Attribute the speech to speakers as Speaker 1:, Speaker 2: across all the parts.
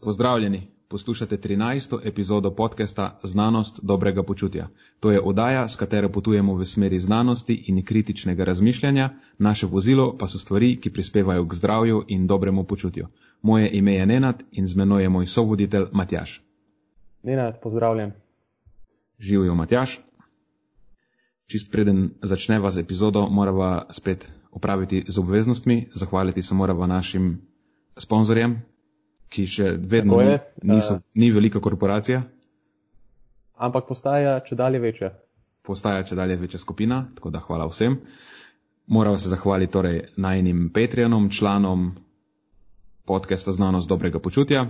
Speaker 1: Pozdravljeni, poslušate 13. epizodo podcasta Znanost dobrega počutja. To je oddaja, s katero potujemo v smeri znanosti in kritičnega razmišljanja, naše vozilo pa so stvari, ki prispevajo k zdravju in dobremu počutju. Moje ime je Nenad in z menoj je moj sovoditelj Matjaš.
Speaker 2: Nenad, pozdravljen.
Speaker 1: Živijo Matjaš. Čist preden začneva z epizodo, morava spet opraviti z obveznostmi, zahvaliti se morava našim sponzorjem, ki še vedno ni, niso, uh, ni velika korporacija.
Speaker 2: Ampak postaja če dalje večja.
Speaker 1: Postaja če dalje večja skupina, tako da hvala vsem. Moramo se zahvaliti torej najnim Patreonom, članom podcasta Znanost dobrega počutja.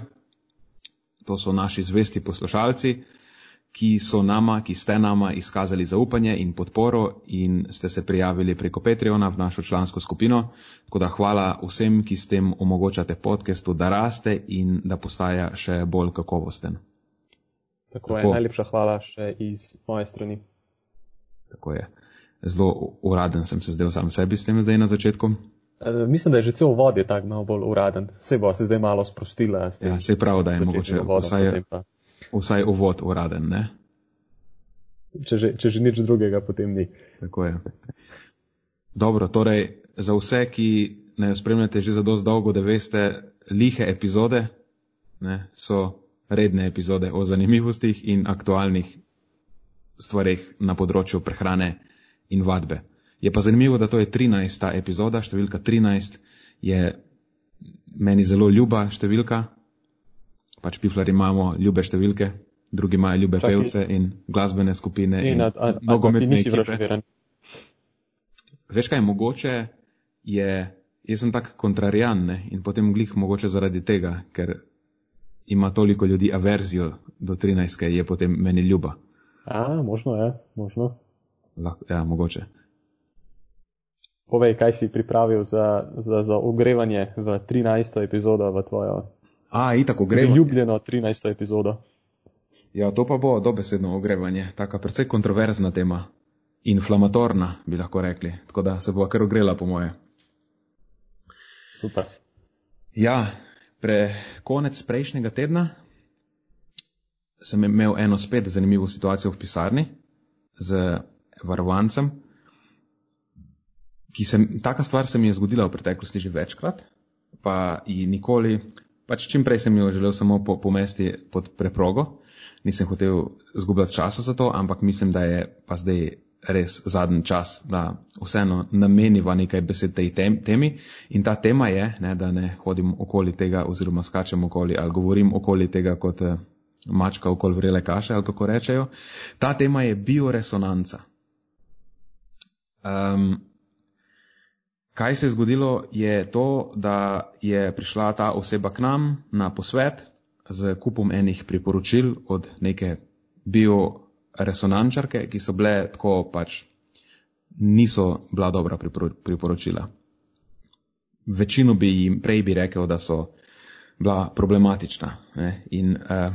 Speaker 1: To so naši zvesti poslušalci ki so nama, ki ste nama izkazali zaupanje in podporo in ste se prijavili preko Patreona v našo člansko skupino. Tako da hvala vsem, ki s tem omogočate podcastu, da raste in da postaja še bolj kakovosten.
Speaker 2: Tako, Tako je, najlepša hvala še iz moje strani.
Speaker 1: Tako je. Zelo uraden sem se zdel sam sebi s tem zdaj na začetku.
Speaker 2: E, mislim, da je že cel vod je tako malo bolj uraden. Se bo se zdaj malo sprostila.
Speaker 1: Ja, se pravi, da je mogoče vsaj vsaj uvod uraden. Ne?
Speaker 2: Če že, če že nič drugega, potem ni.
Speaker 1: Tako je. Dobro, torej za vse, ki ne spremljate že za dosti dolgo, da veste, lihe epizode ne, so redne epizode o zanimivostih in aktualnih stvarih na področju prehrane in vadbe. Je pa zanimivo, da to je 13. epizoda, številka 13 je meni zelo ljuba številka, pač piflari imamo ljube številke, drugi imajo ljube Čaki. pevce in glasbene skupine.
Speaker 2: In, in nogometne ekipe.
Speaker 1: Veš kaj, mogoče je, jaz sem tak kontrarian ne? in potem glih mogoče zaradi tega, ker ima toliko ljudi averzijo do 13, je potem meni ljuba.
Speaker 2: A, možno je, možno.
Speaker 1: Lahko, ja, mogoče.
Speaker 2: Povej, kaj si pripravil za, za, za ogrevanje v 13. epizodo v tvojo
Speaker 1: A, itak ogrevanje.
Speaker 2: Ljubljeno 13. epizodo.
Speaker 1: Ja, to pa bo dobesedno ogrevanje. Taka precej kontroverzna tema. Inflamatorna, bi lahko rekli. Tako da se bo kar ogrela, po moje.
Speaker 2: Super.
Speaker 1: Ja, pre konec prejšnjega tedna sem imel eno spet zanimivo situacijo v pisarni z varovancem, ki se, taka stvar se mi je zgodila v preteklosti že večkrat, pa ji nikoli, Pač čim prej sem jo želel samo po, pomesti pod preprogo, nisem hotel zgubljati časa za to, ampak mislim, da je pa zdaj res zadnji čas, da vseeno nameniva nekaj besed tej temi. In ta tema je, ne, da ne hodim okoli tega oziroma skačem okoli ali govorim okoli tega kot eh, mačka okoli vrele kaše ali kako rečejo. Ta tema je bioresonanca. Um, Kaj se je zgodilo, je to, da je prišla ta oseba k nam na posvet z kupom enih priporočil od neke bioresonančarke, ki so bile tako pač niso bila dobra priporočila. Večino bi jim prej bi rekel, da so bila problematična. Ne? In uh,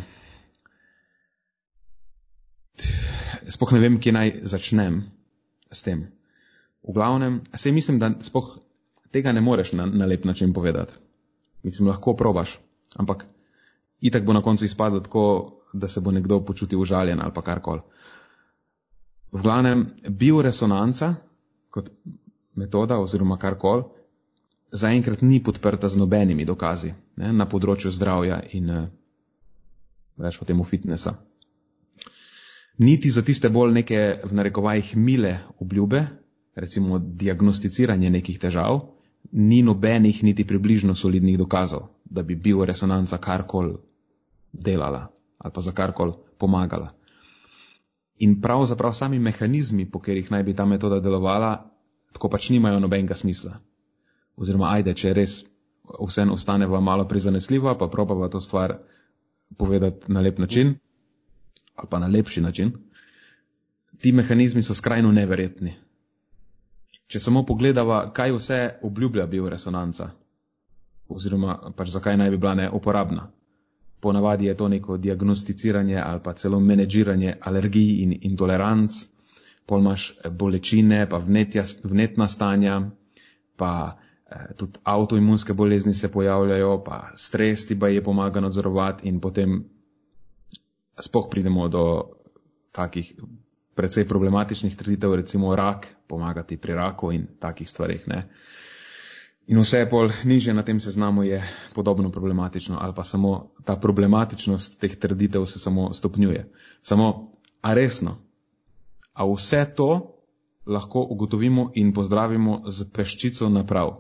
Speaker 1: spoh ne vem, kje naj začnem s tem. V glavnem, se mislim, da spoh tega ne moreš na, na lep način povedati. Mislim, lahko probaš, ampak itak bo na koncu izpadlo tako, da se bo nekdo počutil užaljen ali pa karkoli. V glavnem, bioresonanca kot metoda oziroma karkoli zaenkrat ni podprta z nobenimi dokazi ne, na področju zdravja in več o temu fitnesa. Niti za tiste bolj neke v narekovajih mile obljube, recimo diagnosticiranje nekih težav, ni nobenih niti približno solidnih dokazov, da bi bil resonanca karkoli delala ali pa za karkoli pomagala. In pravzaprav sami mehanizmi, po katerih naj bi ta metoda delovala, tako pač nimajo nobenega smisla. Oziroma, ajde, če res vseeno ostaneva malo prizanesljiva, pa probava to stvar povedati na lep način ali pa na lepši način. Ti mehanizmi so skrajno neverjetni. Če samo pogledava, kaj vse obljublja bioresonanca, oziroma pač zakaj naj bi bila neuporabna. Ponavadi je to neko diagnosticiranje ali pa celo menedžiranje alergij in intoleranc, pol imaš bolečine, pa vnetja, vnetna stanja, pa eh, tudi avtoimunske bolezni se pojavljajo, pa stres ti pa je pomaga nadzorovati in potem spoh pridemo do takih precej problematičnih trditev, recimo rak, pomagati pri raku in takih stvarih. Ne. In vse pol niže na tem seznamu je podobno problematično ali pa samo ta problematičnost teh trditev se samo stopnjuje. Samo, a resno, a vse to lahko ugotovimo in pozdravimo z peščico naprav,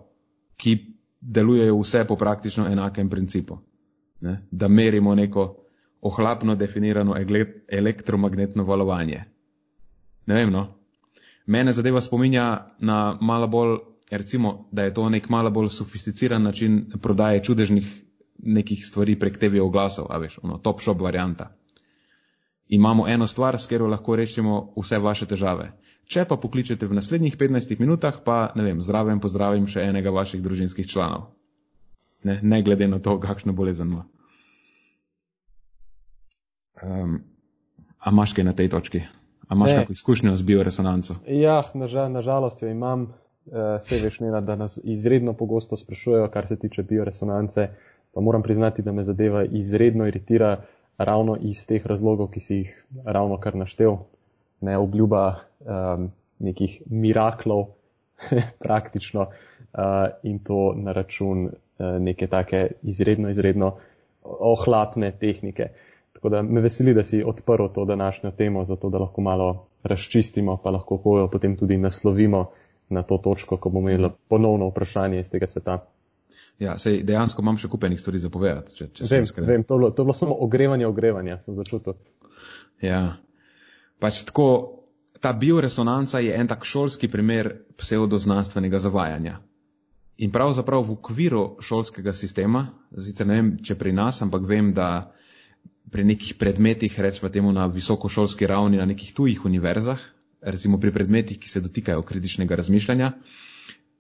Speaker 1: ki delujejo vse po praktično enakem principu. Ne? Da merimo neko ohlapno definirano elektromagnetno valovanje. Ne vem, no. Mene zadeva spominja na malo bolj, recimo, da je to nek malo bolj sofisticiran način prodaje čudežnih nekih stvari prek TV oglasov, a veš, ono, top shop varianta. Imamo eno stvar, s katero lahko rešimo vse vaše težave. Če pa pokličete v naslednjih 15 minutah, pa ne vem, zdravim pozdravim še enega vaših družinskih članov. Ne, ne glede na to, kakšno bolezen ima. Um, a imaš kaj na tej točki? A imaš kakšno izkušnjo z bioresonanco?
Speaker 2: Ja, nažal, nažalost jo imam. Uh, veš, Nena, da nas izredno pogosto sprašujejo, kar se tiče bioresonance. Pa moram priznati, da me zadeva izredno iritira ravno iz teh razlogov, ki si jih ravno kar naštel. Ne obljuba um, nekih miraklov, praktično, uh, in to na račun uh, neke take izredno, izredno ohlapne tehnike. Tako da me veseli, da si odprl to današnjo temo, zato da lahko malo razčistimo, pa lahko jo potem tudi naslovimo na to točko, ko bomo imeli ponovno vprašanje iz tega sveta.
Speaker 1: Ja, sej dejansko imam še kupenih stvari za povedati. Če, če
Speaker 2: vem, vem to, bilo, to bilo samo ogrevanje, ogrevanje, sem začutil.
Speaker 1: Ja, pač tako, ta bioresonanca je en tak šolski primer pseudoznanstvenega zavajanja. In pravzaprav v okviru šolskega sistema, sicer ne vem, če pri nas, ampak vem, da pri nekih predmetih, rečemo temu na visokošolski ravni, na nekih tujih univerzah, recimo pri predmetih, ki se dotikajo kritičnega razmišljanja,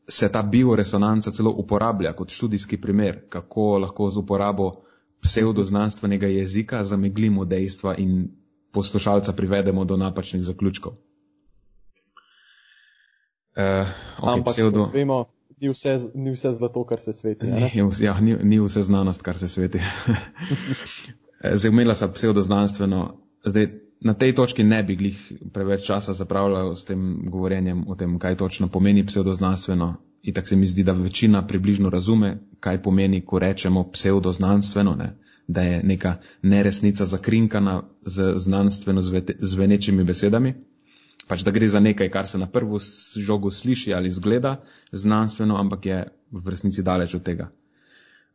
Speaker 1: se ta bioresonanca celo uporablja kot študijski primer, kako lahko z uporabo pseudoznanstvenega jezika zameglimo dejstva in poslušalca privedemo do napačnih zaključkov.
Speaker 2: Uh, okay, Ampak, pseudo... vemo, ni vse, ni vse zlato, kar se sveti.
Speaker 1: Ni, ja, ni, ni vse znanost, kar se sveti. Zdaj, umela sem pseudoznanstveno. Zdaj, na tej točki ne bi glih preveč časa zapravljal s tem govorjenjem o tem, kaj točno pomeni pseudoznanstveno. In tako se mi zdi, da večina približno razume, kaj pomeni, ko rečemo pseudoznanstveno, ne? da je neka neresnica zakrinkana z znanstveno zvenečimi besedami. Pač da gre za nekaj, kar se na prvo žogo sliši ali zgleda znanstveno, ampak je v resnici daleč od tega.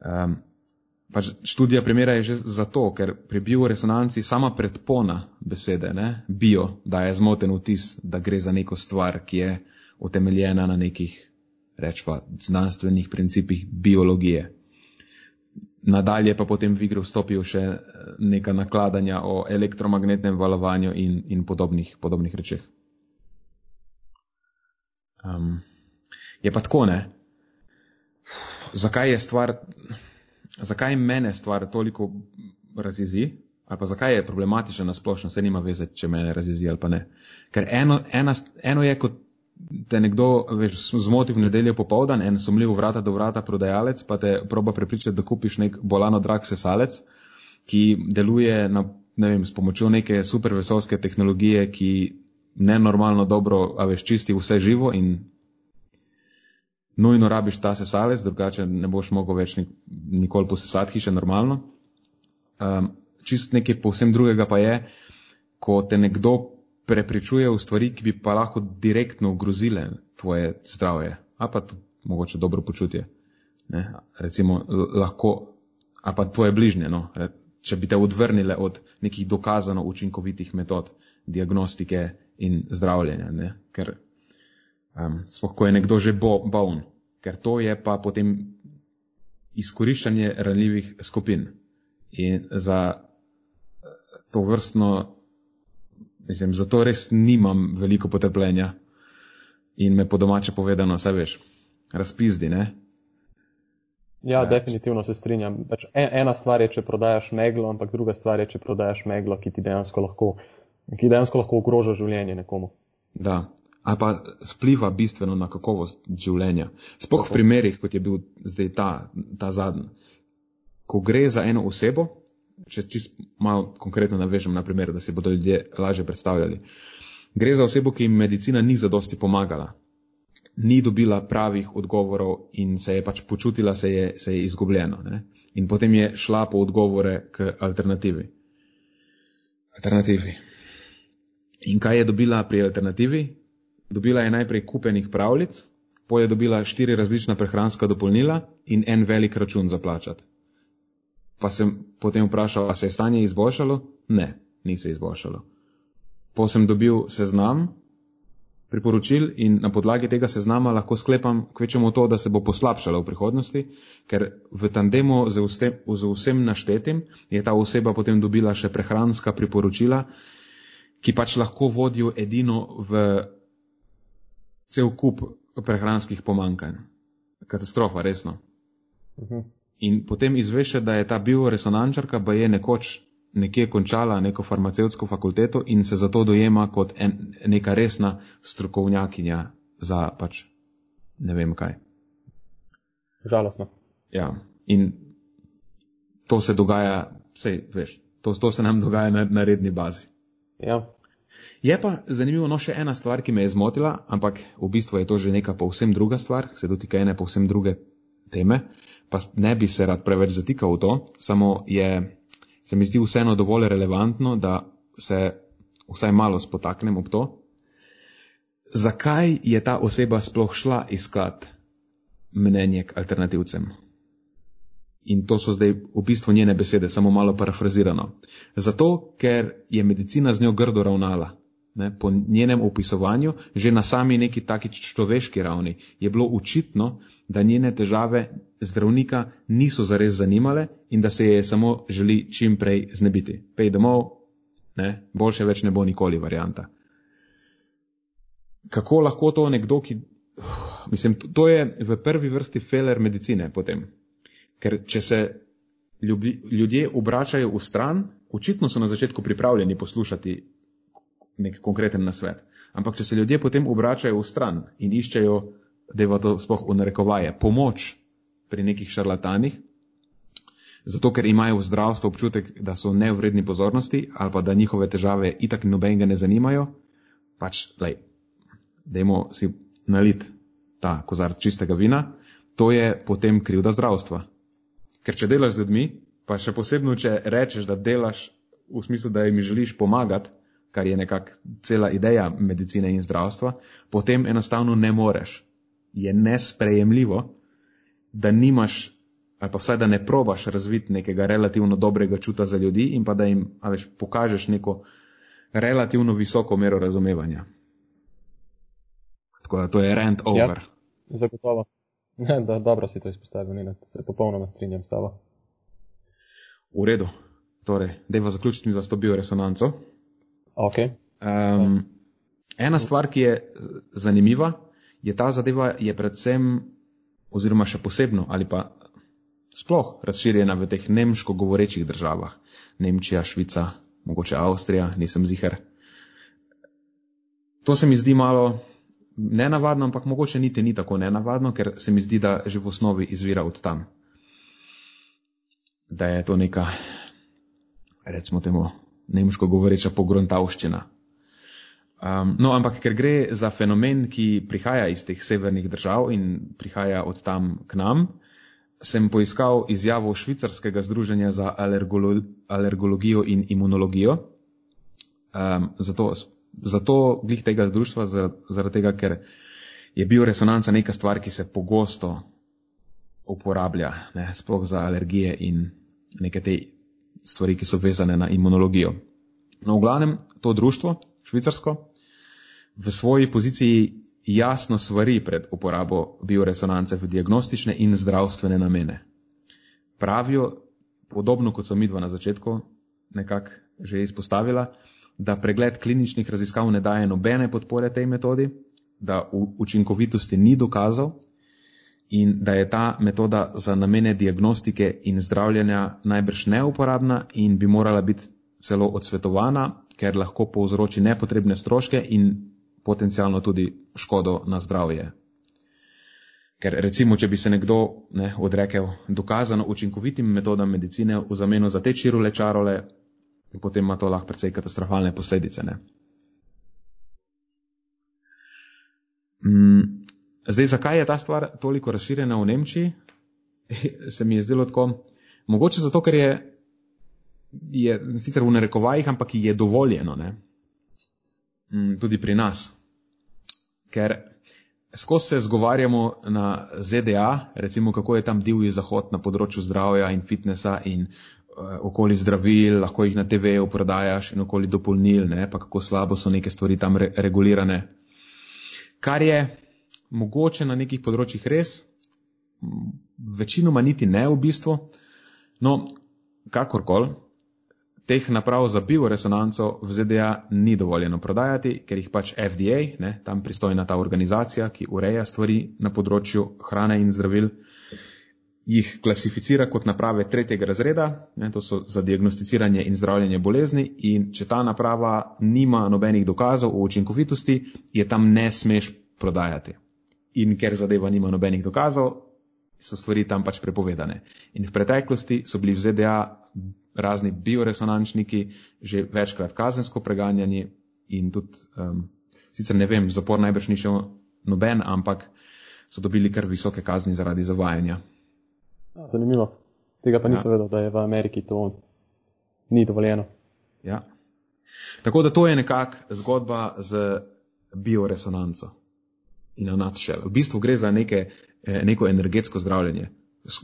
Speaker 1: Um, pač študija primera je že zato, ker pri bioresonanci sama predpona besede, ne, bio, daje zmoten vtis, da gre za neko stvar, ki je utemeljena na nekih, rečva, znanstvenih principih biologije. Nadalje pa potem v igro vstopijo še eh, neka nakladanja o elektromagnetnem valovanju in, in podobnih, podobnih rečeh. Um, je pa tako, ne? Zakaj je stvar zakaj mene stvar toliko razizi, ali pa zakaj je problematična na splošno, se nima veze, če mene razizi ali pa ne. Ker eno, ena, eno je, kot te nekdo veš, zmoti v nedeljo popovdan, en sumljiv vrata do vrata prodajalec, pa te proba prepričati, da kupiš nek bolano drag sesalec, ki deluje na, ne vem, s pomočjo neke super vesolske tehnologije, ki nenormalno dobro, a veš, čisti vse živo in nujno rabiš ta sesalec, drugače ne boš mogel več nikoli posesati hiše normalno. Um, čist nekaj povsem drugega pa je, ko te nekdo prepričuje v stvari, ki bi pa lahko direktno ogrozile tvoje zdravje, a pa tudi mogoče dobro počutje. Ne? Recimo lahko, a pa tvoje bližnje, no? če bi te odvrnile od nekih dokazano učinkovitih metod diagnostike in zdravljenja. Ne? Ker um, spoh, ko je nekdo že bo, boln, ker to je pa potem izkoriščanje ranljivih skupin. In za to vrstno, mislim, zato res nimam veliko potrpljenja in me po domače povedano, vse veš, razpizdi, ne?
Speaker 2: Ja, definitivno se strinjam. Pač ena stvar je, če prodajaš meglo, ampak druga stvar je, če prodajaš meglo, ki ti dejansko lahko, ki dejansko lahko ogroža življenje nekomu.
Speaker 1: Da, ali pa vpliva bistveno na kakovost življenja. Spoh v primerih, kot je bil zdaj ta, ta zadnji. Ko gre za eno osebo, če čist malo konkretno navežem na primer, da si bodo ljudje lažje predstavljali. Gre za osebo, ki jim medicina ni zadosti pomagala. Ni dobila pravih odgovorov in se je pač počutila, se je, se je izgubljeno. Ne? In potem je šla po odgovore k alternativi. Alternativi. In kaj je dobila pri alternativi? Dobila je najprej kupenih pravljic, poje dobila štiri različna prehranska dopolnila in en velik račun za plačati. Pa sem potem vprašal, a se je stanje izboljšalo? Ne, ni se izboljšalo. Po sem dobil seznam priporočil in na podlagi tega seznama lahko sklepam kvečemu to, da se bo poslabšala v prihodnosti, ker v tandemu z, vsem, z vsem naštetim je ta oseba potem dobila še prehranska priporočila, ki pač lahko vodijo edino v cel kup prehranskih pomankanj. Katastrofa, resno. Uh mhm. -huh. In potem izveš, da je ta bioresonančarka, pa je nekoč nekje končala neko farmacevtsko fakulteto in se zato dojema kot en, neka resna strokovnjakinja za pač ne vem kaj.
Speaker 2: Žalostno.
Speaker 1: Ja, in to se dogaja, vse veš, to, to se nam dogaja na, na redni bazi.
Speaker 2: Ja.
Speaker 1: Je pa zanimivo, no še ena stvar, ki me je zmotila, ampak v bistvu je to že neka povsem druga stvar, se dotika ene povsem druge teme pa ne bi se rad preveč zatikal v to, samo je, se mi zdi vseeno dovolj relevantno, da se vsaj malo spotaknem ob to. Zakaj je ta oseba sploh šla iskat mnenje k alternativcem? In to so zdaj v bistvu njene besede, samo malo parafrazirano. Zato, ker je medicina z njo grdo ravnala. Ne, po njenem opisovanju, že na sami neki taki človeški ravni, je bilo očitno, da njene težave zdravnika niso zares zanimale in da se je samo želi čim prej znebiti. Pej domov, ne, boljše več ne bo nikoli varianta. Kako lahko to nekdo, ki. Mislim, to je v prvi vrsti feler medicine potem. Ker če se ljudje obračajo v stran, očitno so na začetku pripravljeni poslušati nek konkreten nasvet. Ampak če se ljudje potem obračajo v stran in iščejo, da je to spoh v narekovaje, pomoč pri nekih šarlatanih, zato ker imajo v zdravstvu občutek, da so nevredni pozornosti ali pa da njihove težave itak nobenega ne zanimajo, pač, lej, dajmo si nalit ta kozar čistega vina, to je potem krivda zdravstva. Ker če delaš z ljudmi, pa še posebno, če rečeš, da delaš v smislu, da jim želiš pomagati, kar je nekako cela ideja medicine in zdravstva, potem enostavno ne moreš. Je nesprejemljivo, da nimaš, ali pa vsaj da ne probaš razviti nekega relativno dobrega čuta za ljudi in pa da jim veš, pokažeš neko relativno visoko mero razumevanja. Tako da to je rent ja, over.
Speaker 2: Ja, zagotovo. Ne, da, dobro si to izpostavil, ne, se popolnoma strinjam s tabo.
Speaker 1: V redu. Torej, dejva zaključiti mi za to bioresonanco.
Speaker 2: Okay.
Speaker 1: Um, ena stvar, ki je zanimiva, je ta zadeva, je predvsem, oziroma še posebno, ali pa sploh razširjena v teh nemško govorečih državah. Nemčija, Švica, mogoče Avstrija, nisem ziger. To se mi zdi malo nenavadno, ampak mogoče niti ni tako nenavadno, ker se mi zdi, da že v osnovi izvira od tam. Da je to neka, recimo temu, nemško govoreča pogrontavščina. Um, no, ampak ker gre za fenomen, ki prihaja iz teh severnih držav in prihaja od tam k nam, sem poiskal izjavo švicarskega združenja za alergolo alergologijo in imunologijo. Um, zato, zato glih tega društva, zaradi tega, ker je bil resonanca neka stvar, ki se pogosto uporablja, ne, sploh za alergije in neke te stvari, ki so vezane na imunologijo. No, v glavnem, to društvo, švicarsko, v svoji poziciji jasno svari pred uporabo bioresonance v diagnostične in zdravstvene namene. Pravijo, podobno kot so midva na začetku nekako že izpostavila, da pregled kliničnih raziskav ne daje nobene podpore tej metodi, da učinkovitosti ni dokazal in da je ta metoda za namene diagnostike in zdravljenja najbrž neuporabna in bi morala biti celo odsvetovana, ker lahko povzroči nepotrebne stroške in potencialno tudi škodo na zdravje. Ker recimo, če bi se nekdo ne, odrekel dokazano učinkovitim metodam medicine v zameno za te čirule čarole, potem ima to lahko precej katastrofalne posledice. Mm, zdaj, zakaj je ta stvar toliko razširjena v Nemčiji? Se mi je zdelo tako. Mogoče zato, ker je, je sicer v narekovajih, ampak je dovoljeno. Ne. Mm, tudi pri nas. Ker skozi se zgovarjamo na ZDA, recimo kako je tam divji zahod na področju zdravja in fitnesa in okoli zdravil, lahko jih na TV-ju prodajaš in okoli dopolnil, ne, pa kako slabo so neke stvari tam re regulirane. Kar je mogoče na nekih področjih res, večinoma niti ne v bistvu, no, kakorkoli, teh naprav za bioresonanco v ZDA ni dovoljeno prodajati, ker jih pač FDA, ne, tam pristojna ta organizacija, ki ureja stvari na področju hrane in zdravil, jih klasificira kot naprave tretjega razreda, ne, to so za diagnosticiranje in zdravljenje bolezni in če ta naprava nima nobenih dokazov o učinkovitosti, je tam ne smeš prodajati. In ker zadeva nima nobenih dokazov, so stvari tam pač prepovedane. In v preteklosti so bili v ZDA razni bioresonančniki že večkrat kazensko preganjani in tudi, um, sicer ne vem, zapor najbrž ni šel noben, ampak so dobili kar visoke kazni zaradi zavajanja.
Speaker 2: Zanimivo. Tega pa nisem ja. vedel, da je v Ameriki to ni dovoljeno.
Speaker 1: Ja. Tako da to je nekak zgodba z bioresonanco. In. V bistvu gre za neke, eh, neko energetsko zdravljenje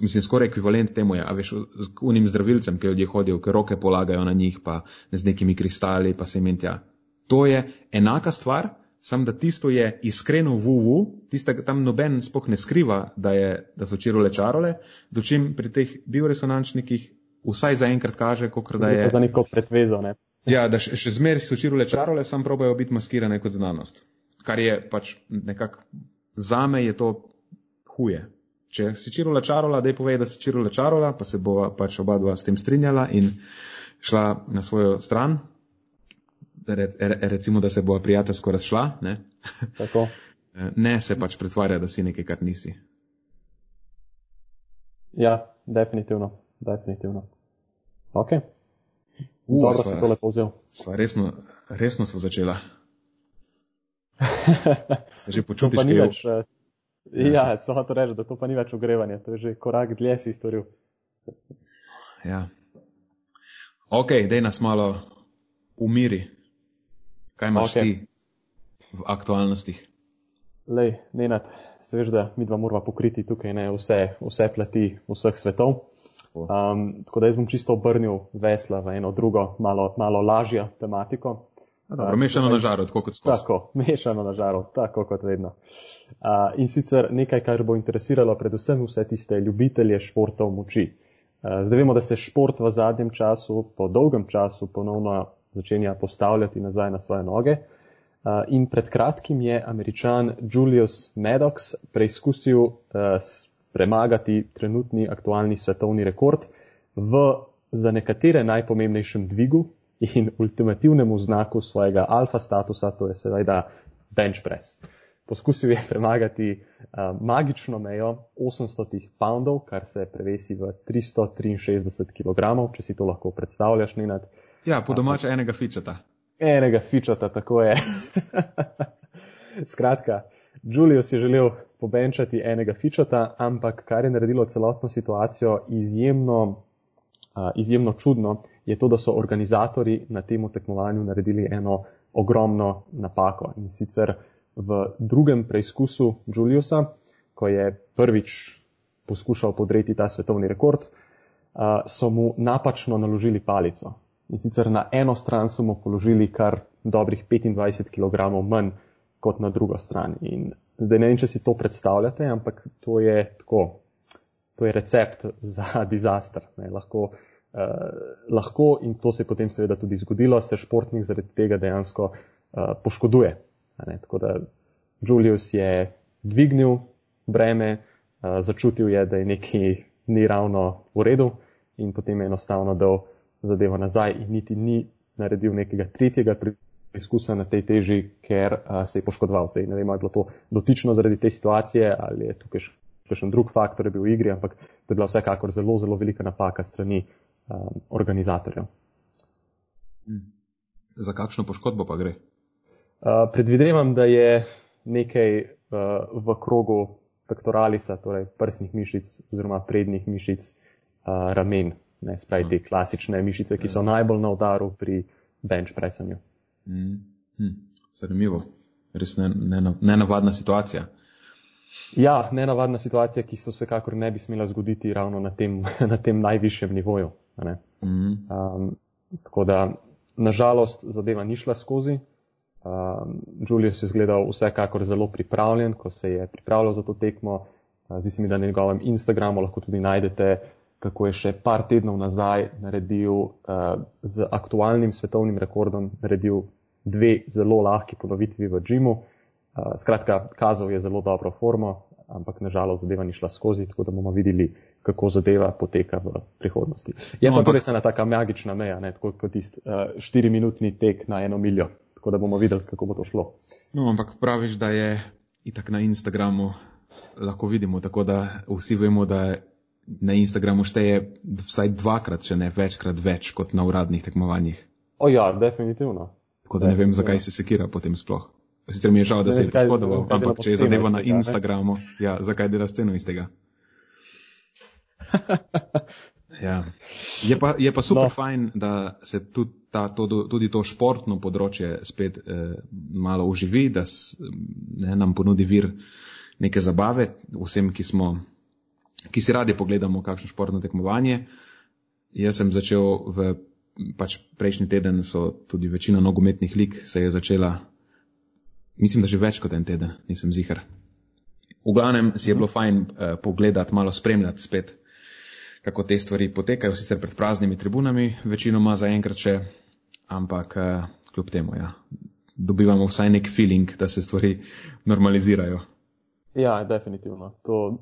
Speaker 1: mislim, skoraj ekvivalent temu je, a veš, z unim zdravilcem, ki ljudje hodijo, ki roke polagajo na njih, pa z nekimi kristali, pa se mentja. To je enaka stvar, sam da tisto je iskreno vuvu, tista tam noben spoh ne skriva, da, je, da so čirole čarole, dočim pri teh bioresonančnikih vsaj zaenkrat kaže, kot da je.
Speaker 2: Za neko pretvezo, ne?
Speaker 1: Ja, da še, še zmeraj so čirole čarole, sam probajo biti maskirane kot znanost. Kar je pač nekako, zame je to huje. Če si čirula čarola, da je povej, da si čirula čarola, pa se bo pač oba dva s tem strinjala in šla na svojo stran. Re, re, recimo, da se bo prijateljsko razšla. Ne?
Speaker 2: Tako.
Speaker 1: ne se pač pretvarja, da si nekaj, kar nisi.
Speaker 2: Ja, definitivno. definitivno. Ok. Uh, Dobro sva, si to lepo vzel.
Speaker 1: Sva resno, resno sva začela. se že počutiš,
Speaker 2: da je več. Ja, samo to reče, da to pa ni več ogrevanje, to je že korak dlje si storil.
Speaker 1: ja. Ok, dej nas malo umiri. Kaj imaš okay. ti v aktualnostih?
Speaker 2: Lej, Nenad, se veš, da mi dva moramo pokriti tukaj ne, vse, vse plati vseh svetov. Um, tako da jaz bom čisto obrnil vesla v eno drugo, malo, malo lažjo tematiko.
Speaker 1: Dobro, mešano na žaru, tako kot skozi.
Speaker 2: Tako, mešano na žaru, tako kot vedno. Uh, in sicer nekaj, kar bo interesiralo predvsem vse tiste ljubitelje športov moči. Uh, zdaj vemo, da se šport v zadnjem času, po dolgem času, ponovno začenja postavljati nazaj na svoje noge. Uh, in pred kratkim je američan Julius Maddox preizkusil uh, premagati trenutni aktualni svetovni rekord v za nekatere najpomembnejšem dvigu, in ultimativnemu znaku svojega alfa statusa, to je seveda bench press. Poskusil je premagati uh, magično mejo 800 poundov, kar se prevesi v 363 kg, če si to lahko predstavljaš, Nenad.
Speaker 1: Ja, po domače enega fičata.
Speaker 2: Enega fičata, tako je. Skratka, Julius je želel pobenčati enega fičata, ampak kar je naredilo celotno situacijo izjemno, uh, izjemno čudno, je to, da so organizatori na tem tekmovanju naredili eno ogromno napako. In sicer v drugem preizkusu Juliusa, ko je prvič poskušal podreti ta svetovni rekord, so mu napačno naložili palico. In sicer na eno stran so mu položili kar dobrih 25 kg manj kot na drugo stran. In zdaj ne vem, če si to predstavljate, ampak to je tako. To je recept za dizaster. Ne, lahko Eh, lahko, in to se je potem seveda tudi zgodilo, se športnik zaradi tega dejansko uh, poškoduje. Tako da Julius je dvignil breme, uh, začutil je, da je nekaj ni ravno v redu in potem je enostavno dal zadevo nazaj in niti ni naredil nekega tretjega preizkusa na tej teži, ker uh, se je poškodoval. Zdaj ne vem, ali je bilo to dotično zaradi te situacije ali je tukaj še en drug faktor bil v igri, ampak to je bila vsekakor zelo, zelo velika napaka strani um, organizatorjev.
Speaker 1: Hmm. Za kakšno poškodbo pa gre?
Speaker 2: Uh, predvidevam, da je nekaj uh, v krogu pektoralisa, torej prsnih mišic oziroma prednjih mišic uh, ramen, ne spravi te klasične mišice, ki so najbolj na udaru pri bench pressanju.
Speaker 1: Mm. Hm. Zanimivo, res nenavadna ne, ne situacija.
Speaker 2: Ja, nenavadna situacija, ki se vsekakor ne bi smela zgoditi ravno na tem, na tem najvišjem nivoju. Mm. Um, tako da, nažalost, zadeva ni šla skozi. Um, Julius je izgledal vsekakor zelo pripravljen, ko se je pripravljal za to tekmo. Zdi se mi, da na njegovem Instagramu lahko tudi najdete uh, kako je še par tednov nazaj naredil uh, z aktualnim svetovnim rekordom, naredil dve zelo lahki ponovitvi v džimu. Uh, skratka, kazal je zelo dobro formo, ampak nažalost zadeva ni šla skozi, tako da bomo videli, kako zadeva poteka v prihodnosti. Je no, pa torej ena taka magična meja, ne, tako kot tisti uh, štiriminutni tek na eno miljo, tako da bomo videli, kako bo to šlo.
Speaker 1: No, ampak praviš, da je itak na Instagramu lahko vidimo, tako da vsi vemo, da na Instagramu šteje vsaj dvakrat, če ne večkrat več kot na uradnih tekmovanjih.
Speaker 2: O ja, definitivno.
Speaker 1: Tako da ne vem, zakaj se sekira potem sploh. Sicer mi je žal, da se je poškodoval, ampak če je zadeva na Instagramu, ja, zakaj dela sceno iz tega? ja. je, pa, je pa super no. fajn, da se tudi, ta, to, tudi to športno področje spet eh, malo uživi, da s, ne, nam ponudi vir neke zabave vsem, ki smo ki si radi pogledamo kakšno športno tekmovanje. Jaz sem začel v pač prejšnji teden, so tudi večina nogometnih lig se je začela, mislim, da že več kot en teden, nisem zihar. V glavnem si je bilo fajn uh, pogledati, malo spremljati spet, kako te stvari potekajo, sicer pred praznimi tribunami, večinoma zaenkrat še, ampak uh, kljub temu, ja, dobivamo vsaj nek feeling, da se stvari normalizirajo.
Speaker 2: Ja, definitivno. To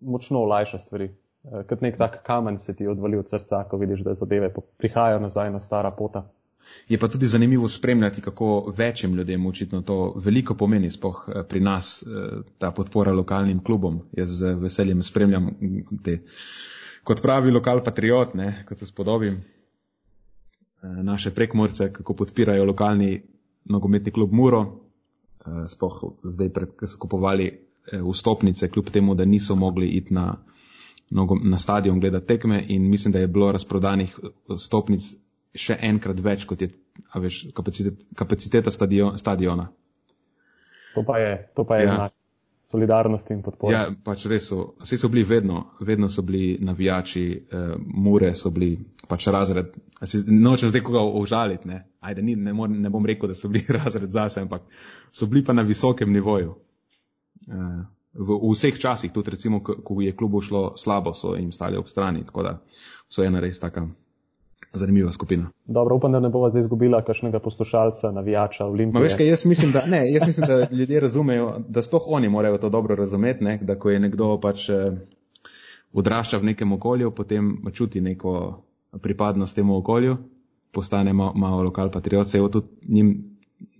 Speaker 2: močno olajša stvari. Eh, kot nek tak kamen se ti odvali od srca, ko vidiš, da zadeve prihajajo nazaj na stara pota.
Speaker 1: Je pa tudi zanimivo spremljati, kako večjim ljudem očitno to veliko pomeni, spoh eh, pri nas, eh, ta podpora lokalnim klubom. Jaz z veseljem spremljam te, kot pravi lokal patriot, ne, kot se spodobim, naše prekmorce, kako podpirajo lokalni nogometni klub Muro, spoh zdaj pred, ko so kupovali vstopnice, kljub temu, da niso mogli iti na, na stadion gledati tekme in mislim, da je bilo razprodanih vstopnic še enkrat več, kot je veš, kapacitet, kapaciteta stadion, stadiona.
Speaker 2: To pa je, to pa je ja. solidarnost in podpora.
Speaker 1: Ja, pač res so, vsi so bili vedno, vedno so bili navijači, uh, mure so bili pač razred. Noče zdaj koga užaliti, ne. Ajde, ni, ne, mor, ne bom rekel, da so bili razred zase, ampak so bili pa na visokem nivoju. Eh, v, v vseh časih, tudi recimo, ko, je klubu šlo slabo, so jim stali ob strani, tako da so ena res taka zanimiva skupina.
Speaker 2: Dobro, upam, da ne bova zdaj izgubila kakšnega poslušalca, navijača, olimpijca.
Speaker 1: Veš, kaj jaz mislim, da, ne, jaz mislim, da ljudje razumejo, da sploh oni morajo to dobro razumeti, ne, da ko je nekdo pač eh, odrašča v nekem okolju, potem čuti neko pripadnost temu okolju, postane malo, malo lokal patriot, se jo tudi njim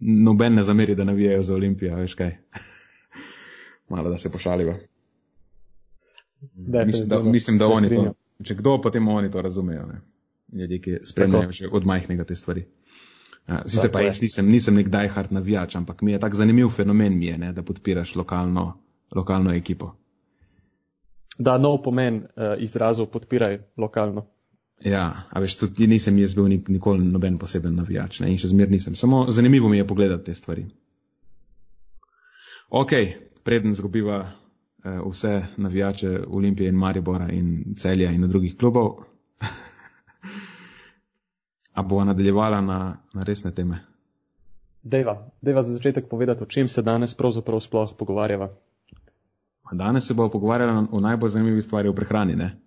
Speaker 1: noben ne zameri, da navijajo za olimpijo, veš kaj. Malo da se pošaliva. Mislim, da, mislim, da oni to, če kdo, potem oni to razumejo. Ne? Ljudje, ki spremljajo že od majhnega te stvari. Uh, sicer pa jaz nisem, nisem nek diehard navijač, ampak mi je tak zanimiv fenomen, je, ne, da podpiraš lokalno, lokalno ekipo.
Speaker 2: Da, nov pomen uh, izrazov podpiraj lokalno.
Speaker 1: Ja, a veš, tudi nisem jaz bil nik, nikoli noben poseben navijač ne, in še zmer nisem. Samo zanimivo mi je pogledati te stvari. Ok, preden zgubiva eh, vse navijače Olimpije in Maribora in celja in drugih klubov. A bo nadaljevala na, na resne teme?
Speaker 2: Deva, deva za začetek povedati, o čem se danes pravzaprav sploh pogovarjava.
Speaker 1: Danes se bo pogovarjala o najbolj zanimivi stvari v prehrani, ne?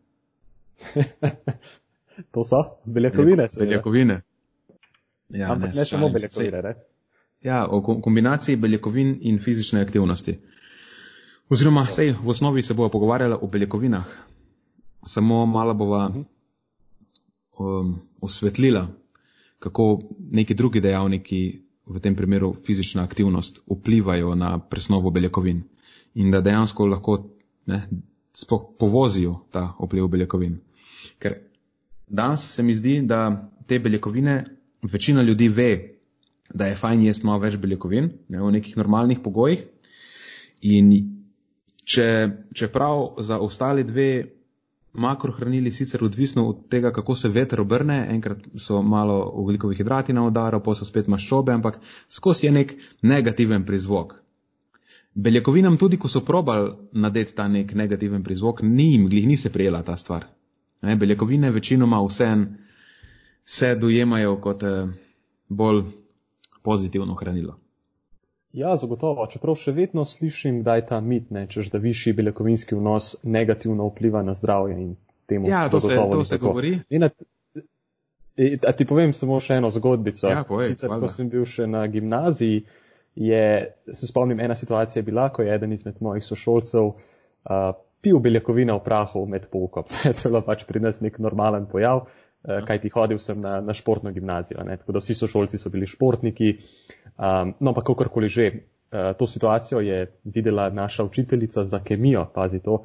Speaker 2: to so beljakovine.
Speaker 1: Beljakovine.
Speaker 2: Ja, Ampak ne, ne samo beljakovine, ne?
Speaker 1: Ja, o kombinaciji beljakovin in fizične aktivnosti. Oziroma, sej, v osnovi se bomo pogovarjali o beljakovinah, samo malo bova um, osvetlila, kako neki drugi dejavniki v tem primeru fizična aktivnost, vplivajo na presnovo beljakovin in da dejansko lahko ne, povozijo ta vpliv beljakovin. Ker danes se mi zdi, da te beljakovine večina ljudi ve, da je fajn jesti malo več beljakovin ne, v nekih normalnih pogojih. In če, čeprav za ostale dve makrohranili sicer odvisno od tega, kako se veter obrne, enkrat so malo ugljikovi hidrati na udaru, pa so spet maščobe, ampak skozi je nek negativen prizvok. Beljakovinam tudi, ko so probali nadeti ta nek negativen prizvok, ni jim, glih ni se prijela ta stvar. Ne, beljakovine večinoma vse se dojemajo kot eh, bolj pozitivno hranilo.
Speaker 2: Ja, zagotovo. Čeprav še vedno slišim, da je ta mit, ne, češ, da višji beljakovinski vnos negativno vpliva na zdravje in temu.
Speaker 1: Ja, to se, to se govori.
Speaker 2: Na, e, a ti povem samo še eno zgodbico.
Speaker 1: Ja, povej,
Speaker 2: Sicer, ko sem bil še na gimnaziji, je, se spomnim, ena situacija je bila, ko je eden izmed mojih sošolcev uh, pil beljakovine v prahu med poukom. to je bilo pač pri nas nek normalen pojav. Uh, kaj ti hodil sem na, na športno gimnazijo, ne? tako da vsi sošolci so bili športniki, Um, no, pa kakorkoli že, uh, to situacijo je videla naša učiteljica za kemijo, pazi to,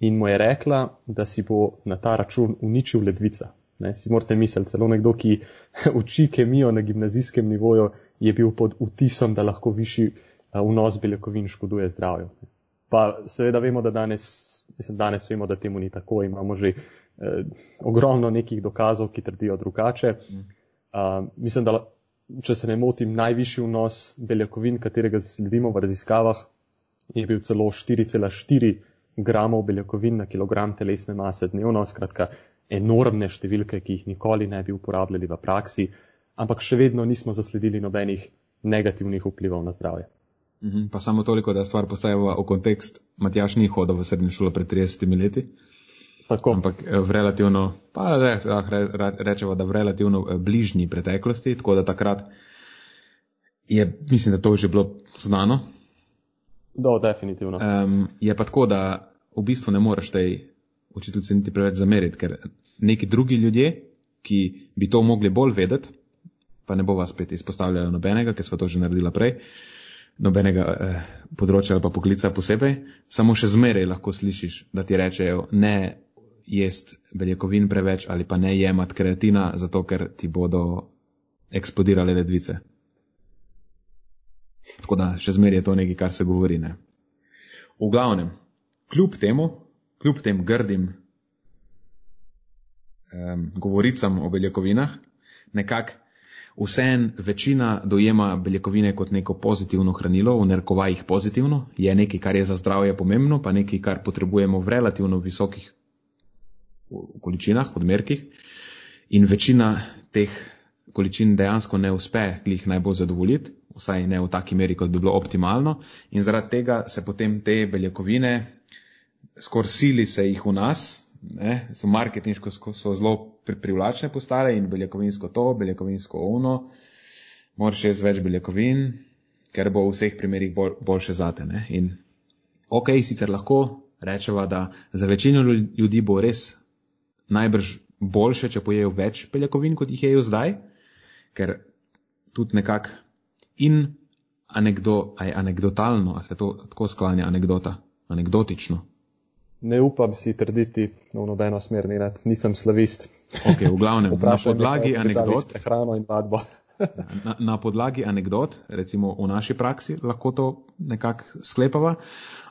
Speaker 2: in mu je rekla, da si bo na ta račun uničil ledvica. Ne, si morate misliti, celo nekdo, ki uči kemijo na gimnazijskem nivoju, je bil pod vtisom, da lahko višji uh, vnos beljakovin škoduje zdravju. Pa seveda vemo, da danes, mislim, danes vemo, da temu ni tako, imamo že eh, ogromno nekih dokazov, ki trdijo drugače. Uh, mislim, da če se ne motim, najvišji vnos beljakovin, katerega sledimo v raziskavah, je bil celo 4,4 gramov beljakovin na kilogram telesne mase dnevno, skratka enormne številke, ki jih nikoli ne bi uporabljali v praksi, ampak še vedno nismo zasledili nobenih negativnih vplivov na zdravje.
Speaker 1: Mhm, pa samo toliko, da stvar postavlja v kontekst, Matjaš ni hodil v srednjo šolo pred 30 leti. Tako. Ampak eh, v relativno, pa re, re, rečemo, da v relativno eh, bližnji preteklosti, tako da takrat je, mislim, da to že bilo znano.
Speaker 2: Do, definitivno.
Speaker 1: Um, je pa tako, da v bistvu ne moreš tej učiteljici niti preveč zameriti, ker neki drugi ljudje, ki bi to mogli bolj vedeti, pa ne bo vas spet izpostavljalo nobenega, ker smo to že naredili prej, nobenega eh, področja ali pa poklica posebej, samo še zmeraj lahko slišiš, da ti rečejo ne jest beljakovin preveč ali pa ne jemat kreatina, zato ker ti bodo eksplodirale ledvice. Tako da še zmeraj je to nekaj, kar se govori. Ne? V glavnem, kljub temu, kljub tem grdim um, govoricam o beljakovinah, nekako vseen večina dojema beljakovine kot neko pozitivno hranilo, v nerkovajih pozitivno, je nekaj, kar je za zdravje pomembno, pa nekaj, kar potrebujemo v relativno visokih količinah, odmerkih, in večina teh količin dejansko ne uspe jih najbolj zadovoljiti, vsaj ne v taki meri, kot bi bilo optimalno, in zaradi tega se potem te beljakovine, skoraj sili se jih v nas, ne, so marketinško so zelo privlačne postale in beljakovinsko to, beljakovinsko ono, moraš jaz več beljakovin, ker bo v vseh primerih bolj, boljše zate. Ne. In ok, sicer lahko rečeva, da za večino ljudi bo res najbrž boljše, če pojejo več beljakovin, kot jih jejo zdaj, ker tudi nekako in anekdo, aj anekdotalno, a se to tako sklanja anekdota, anekdotično.
Speaker 2: Ne upam si trditi v nobeno smer, ne, nisem slavist.
Speaker 1: Ok, v glavnem, na podlagi anekdot.
Speaker 2: Hrano in vadbo.
Speaker 1: na, na podlagi anekdot, recimo v naši praksi, lahko to nekako sklepava,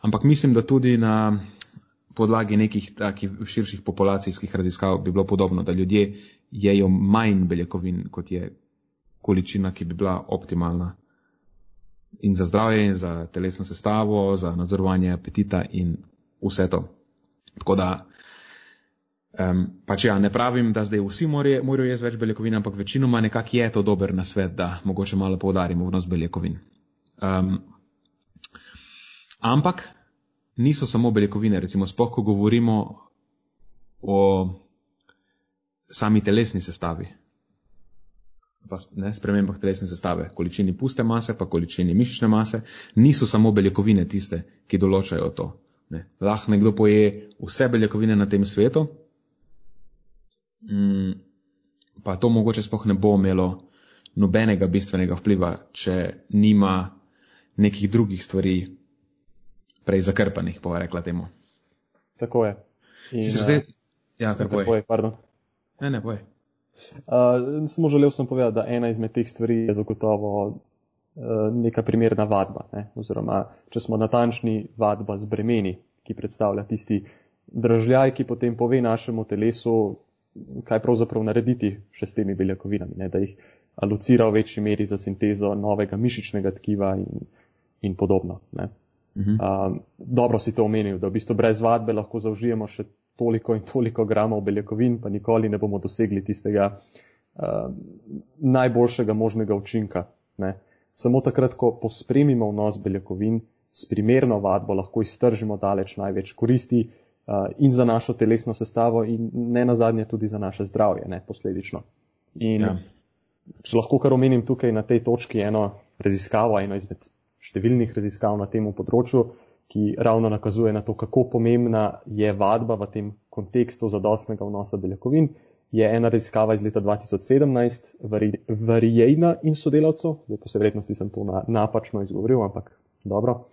Speaker 1: ampak mislim, da tudi na podlagi nekih takih širših populacijskih raziskav bi bilo podobno, da ljudje jejo manj beljakovin, kot je količina, ki bi bila optimalna. In za zdravje, in za telesno sestavo, za nadzorovanje apetita in vse to. Tako da, um, pač ja, ne pravim, da zdaj vsi morajo, jesti več beljakovin, ampak večinoma nekako je to dober na svet, da mogoče malo poudarimo vnos beljakovin. Um, ampak niso samo beljakovine, recimo spoh, ko govorimo o sami telesni sestavi, pa ne, spremembah telesne sestave, količini puste mase, pa količini mišične mase, niso samo beljakovine tiste, ki določajo to. Ne. Lahko nekdo poje vse beljakovine na tem svetu, mm, pa to mogoče spoh ne bo imelo nobenega bistvenega vpliva, če nima nekih drugih stvari prej zakrpanih, pa rekla temu.
Speaker 2: Tako je.
Speaker 1: In, zdaj, ja, kar
Speaker 2: poje. pardon.
Speaker 1: Ne, ne, poje.
Speaker 2: Uh, samo želel sem povedati, da ena izmed teh stvari je zagotovo neka primerna vadba. Ne? Oziroma, če smo natančni, vadba z bremeni, ki predstavlja tisti dražljaj, ki potem pove našemu telesu, kaj pravzaprav narediti še s temi beljakovinami, ne? da jih alucira v večji meri za sintezo novega mišičnega tkiva in, in podobno. Ne? Uh -huh. um, dobro si to omenil, da v bistvu brez vadbe lahko zaužijemo še toliko in toliko gramov beljakovin, pa nikoli ne bomo dosegli tistega um, najboljšega možnega učinka. Ne? Samo takrat, ko pospremimo vnos beljakovin s primerno vadbo, lahko iztržimo daleč največ koristi uh, in za našo telesno sestavo in ne nazadnje tudi za naše zdravje, ne posledično. In ja. če lahko kar omenim tukaj na tej točki eno raziskavo, eno izmed številnih raziskav na tem področju, ki ravno nakazuje na to, kako pomembna je vadba v tem kontekstu zadostnega vnosa beljakovin, je ena raziskava iz leta 2017 Varijejna in sodelavcev, zdaj po vrednosti sem to na, napačno izgovoril, ampak dobro.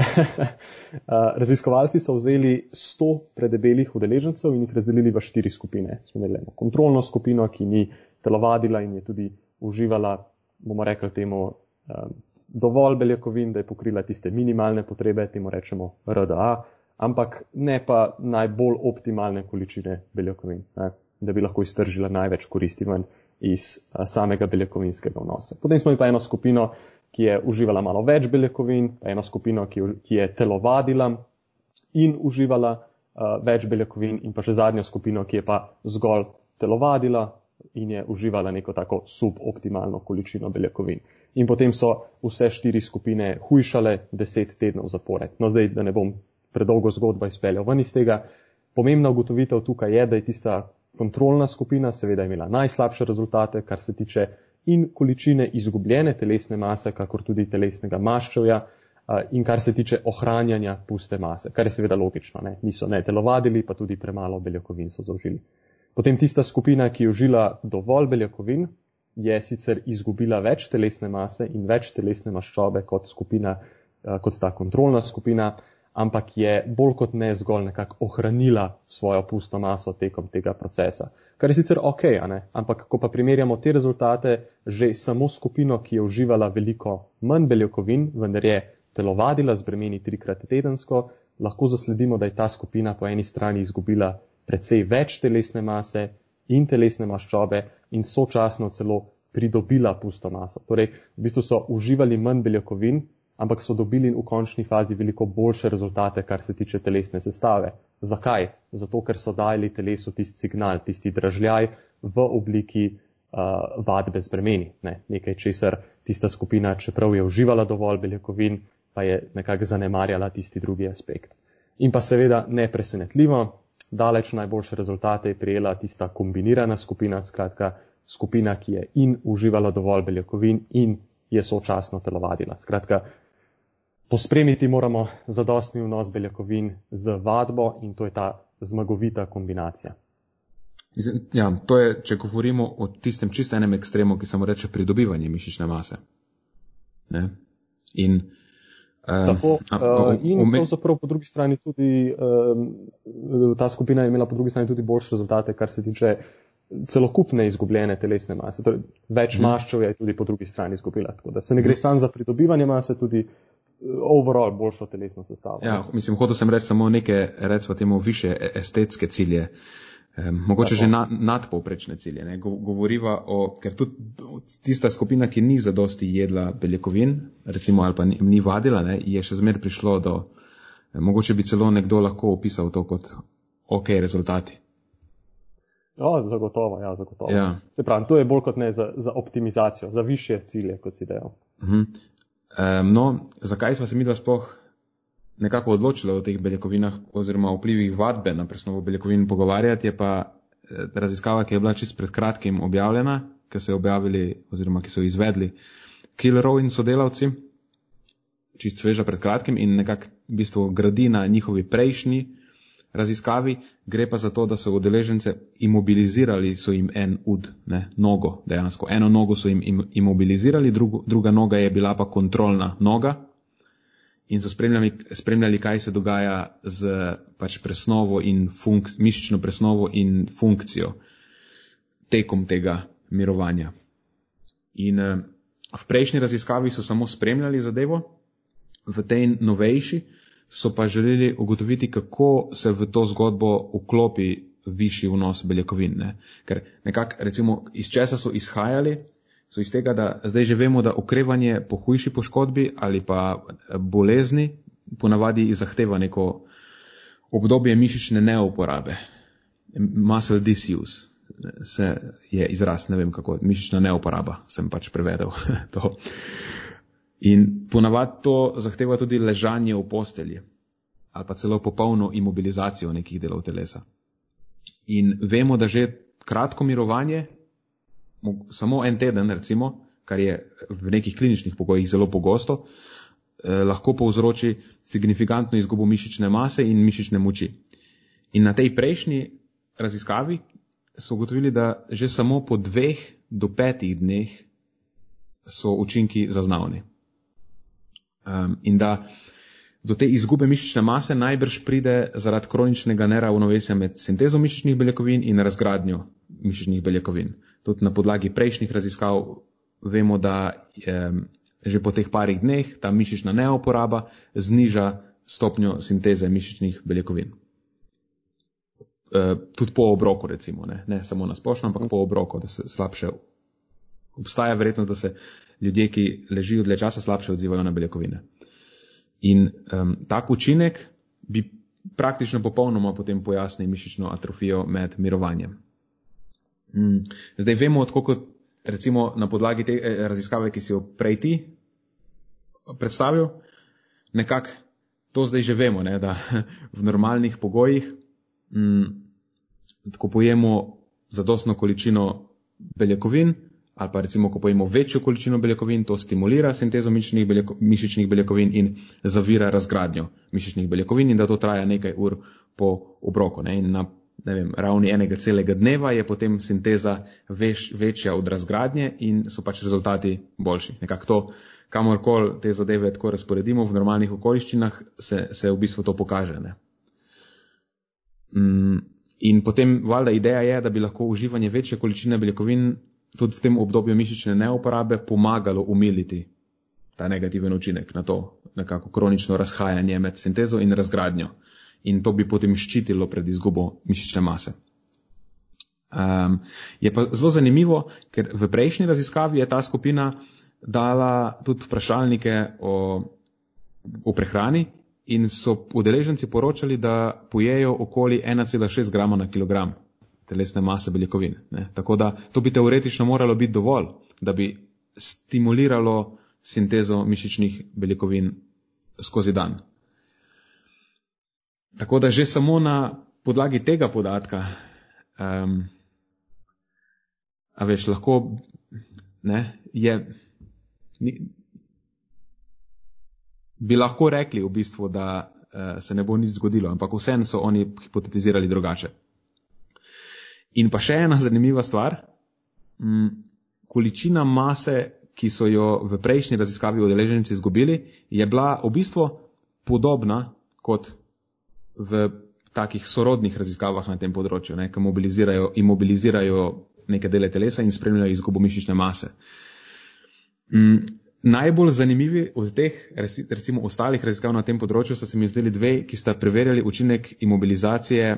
Speaker 2: Raziskovalci so vzeli 100 predebelih udeležencev in jih razdelili v štiri skupine. Smo imeli eno kontrolno skupino, ki ni telovadila in je tudi uživala, bomo rekli temu, um, dovolj beljakovin, da je pokrila tiste minimalne potrebe, temu rečemo RDA, ampak ne pa najbolj optimalne količine beljakovin, ne, da bi lahko iztržila največ koristi ven iz a, samega beljakovinskega vnosa. Potem smo imeli pa eno skupino, ki je uživala malo več beljakovin, pa eno skupino, ki, ki je telovadila in uživala a, več beljakovin in pa še zadnjo skupino, ki je pa zgolj telovadila in je uživala neko tako suboptimalno količino beljakovin in potem so vse štiri skupine hujšale deset tednov zapored. No, zdaj, da ne bom predolgo zgodbo izpeljal ven iz tega, pomembna ugotovitev tukaj je, da je tista kontrolna skupina seveda imela najslabše rezultate, kar se tiče in količine izgubljene telesne mase, kakor tudi telesnega maščevja in kar se tiče ohranjanja puste mase, kar je seveda logično. Ne? Niso ne telovadili, pa tudi premalo beljakovin so zaužili. Potem tista skupina, ki je užila dovolj beljakovin, je sicer izgubila več telesne mase in več telesne maščobe kot, skupina, kot ta kontrolna skupina, ampak je bolj kot ne zgolj nekako ohranila svojo pusto maso tekom tega procesa. Kar je sicer ok, ampak ko pa primerjamo te rezultate že samo skupino, ki je uživala veliko manj beljakovin, vendar je telovadila z bremeni trikrat tedensko, lahko zasledimo, da je ta skupina po eni strani izgubila precej več telesne mase in telesne maščobe in sočasno celo pridobila pusto maso. Torej, v bistvu so uživali manj beljakovin, ampak so dobili v končni fazi veliko boljše rezultate, kar se tiče telesne sestave. Zakaj? Zato, ker so dali telesu tisti signal, tisti dražljaj v obliki uh, vadbe z bremeni. Ne? Nekaj, česar tista skupina, čeprav je uživala dovolj beljakovin, pa je nekako zanemarjala tisti drugi aspekt. In pa seveda nepresenetljivo, daleč najboljše rezultate je prijela tista kombinirana skupina, skratka skupina, ki je in uživala dovolj beljakovin in je sočasno telovadila. Skratka, pospremiti moramo zadostni vnos beljakovin z vadbo in to je ta zmagovita kombinacija.
Speaker 1: Ja, to je, če govorimo o tistem čisto enem ekstremu, ki se mu reče pridobivanje mišične mase. Ne? In
Speaker 2: Tako, uh, in pravzaprav po drugi strani tudi uh, ta skupina je imela po drugi strani tudi boljše rezultate, kar se tiče celokupne izgubljene telesne mase. Torej, več mm. maščev je tudi po drugi strani izgubila. Tako da se ne gre mm. samo za pridobivanje mase, tudi overall boljšo telesno sestavo.
Speaker 1: Ja, mislim, hotel sem reči samo neke, recimo temu, više e, estetske cilje. Uh, mogoče že na, nadpovprečne cilje. Ne? Govoriva o, ker tudi tista skupina, ki ni zadosti jedla beljakovin, recimo ali pa ni, ni vadila, ne? je še zmer prišlo do, mogoče bi celo nekdo lahko opisal to kot ok rezultati.
Speaker 2: Ja, zagotovo, ja, zagotovo. Ja. Se pravi, to je bolj kot ne za, za optimizacijo, za više cilje, kot si dejal.
Speaker 1: -huh. Um, no, zakaj smo se mi da sploh nekako odločila o teh beljakovinah oziroma vplivih vadbe na presnovo beljakovin pogovarjati, je pa eh, raziskava, ki je bila čist pred kratkim objavljena, ki so jo objavili oziroma ki so jo izvedli Killerov in sodelavci, čist sveža pred kratkim in nekako v bistvu gradi na njihovi prejšnji raziskavi, gre pa za to, da so udeležence imobilizirali, so jim en ud, ne, nogo dejansko. Eno nogo so jim imobilizirali, drugo, druga noga je bila pa kontrolna noga in so spremljali, spremljali kaj se dogaja z pač presnovo in funk, mišično presnovo in funkcijo tekom tega mirovanja. In uh, v prejšnji raziskavi so samo spremljali zadevo, v tej novejši so pa želeli ugotoviti, kako se v to zgodbo vklopi višji vnos beljakovin. Ne? Ker nekako, recimo, iz česa so izhajali, so iz tega, da zdaj že vemo, da okrevanje po hujši poškodbi ali pa bolezni ponavadi zahteva neko obdobje mišične neuporabe, muscle disuse. Se je izraz, ne vem kako, mišična neuporaba, sem pač prevedel to. In ponavadi to zahteva tudi ležanje v postelji ali pa celo popolno imobilizacijo nekih delov telesa. In vemo, da že kratko mirovanje, samo en teden recimo, kar je v nekih kliničnih pogojih zelo pogosto, eh, lahko povzroči signifikantno izgubo mišične mase in mišične moči. In na tej prejšnji raziskavi so ugotovili, da že samo po dveh do petih dneh so učinki zaznavni. Um, in da do te izgube mišične mase najbrž pride zaradi kroničnega neravnovesja med sintezo mišičnih beljakovin in razgradnjo mišičnih beljakovin. Tudi na podlagi prejšnjih raziskav vemo, da um, že po teh parih dneh ta mišična neoporaba zniža stopnjo sinteze mišičnih beljakovin. Uh, tudi po obroku, recimo, ne, ne samo na splošno, ampak po obroku, da se slabše. Obstaja verjetnost, da se ljudje, ki ležijo dlje časa, slabše odzivajo na beljakovine. In um, tak učinek bi praktično popolnoma potem pojasnil mišično atrofijo med mirovanjem. Mm. Zdaj vemo, odkot recimo na podlagi te eh, raziskave, ki si jo prej ti predstavil, nekako to zdaj že vemo, ne, da v normalnih pogojih, mm, ko pojemo zadostno količino beljakovin, ali pa recimo, ko pojemo večjo količino beljakovin, to stimulira sintezo mišičnih, beljako, mišičnih beljakovin in zavira razgradnjo mišičnih beljakovin in da to traja nekaj ur po obroku. Ne? In na ne vem, ravni enega celega dneva je potem sinteza veš, večja od razgradnje in so pač rezultati boljši. Nekako to, kamorkoli te zadeve tako razporedimo v normalnih okoliščinah, se, se v bistvu to pokaže. Ne? Mm, in potem, valjda, ideja je, da bi lahko uživanje večje količine beljakovin tudi v tem obdobju mišične neuporabe pomagalo umiliti ta negativen učinek na to nekako kronično razhajanje med sintezo in razgradnjo. In to bi potem ščitilo pred izgubo mišične mase. Um, je pa zelo zanimivo, ker v prejšnji raziskavi je ta skupina dala tudi vprašalnike o, o prehrani in so udeleženci poročali, da pojejo okoli 1,6 grama na kilogram telesne mase beljakovin. Ne. Tako da to bi teoretično moralo biti dovolj, da bi stimuliralo sintezo mišičnih beljakovin skozi dan. Tako da že samo na podlagi tega podatka, um, a veš, lahko ne, je, ni, bi lahko rekli v bistvu, da uh, se ne bo nič zgodilo, ampak vseeno so oni hipotetizirali drugače. In pa še ena zanimiva stvar. Mm, količina mase, ki so jo v prejšnji raziskavi udeleženci izgubili, je bila v bistvu podobna kot v takih sorodnih raziskavah na tem področju, ne, ki mobilizirajo, imobilizirajo neke dele telesa in spremljajo izgubo mišične mase. Mm, najbolj zanimivi od teh, recimo ostalih raziskav na tem področju, so se mi zdeli dve, ki sta preverjali učinek imobilizacije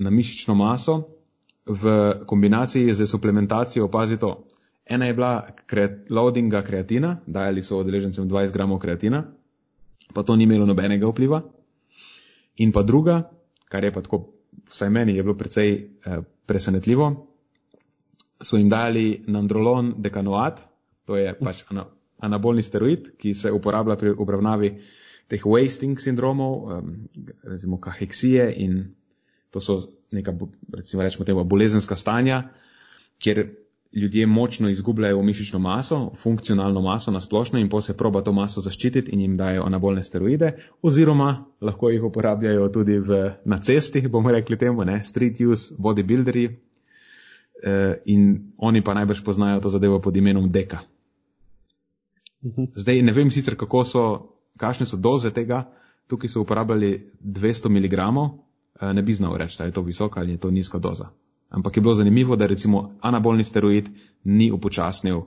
Speaker 1: na mišično maso v kombinaciji z suplementacijo, pazi to. Ena je bila kreat, loadinga kreatina, dajali so odeležencem 20 gramov kreatina, pa to ni imelo nobenega vpliva. In pa druga, kar je pa tako, vsaj meni je bilo precej eh, presenetljivo, so jim dali nandrolon dekanoat, to je pač ana, anabolni steroid, ki se uporablja pri obravnavi teh wasting sindromov, eh, recimo kaheksije in to so neka, recimo rečemo temu, bolezenska stanja, kjer ljudje močno izgubljajo mišično maso, funkcionalno maso na splošno in potem se proba to maso zaščititi in jim dajo anabolne steroide, oziroma lahko jih uporabljajo tudi v, na cesti, bomo rekli temu, ne, street use, bodybuilderji eh, in oni pa najbrž poznajo to zadevo pod imenom deka. Zdaj ne vem sicer, kako so, kakšne so doze tega, tukaj so uporabljali 200 mg, ne bi znal reči, da je to visoka ali je to nizka doza. Ampak je bilo zanimivo, da recimo anabolni steroid ni upočasnil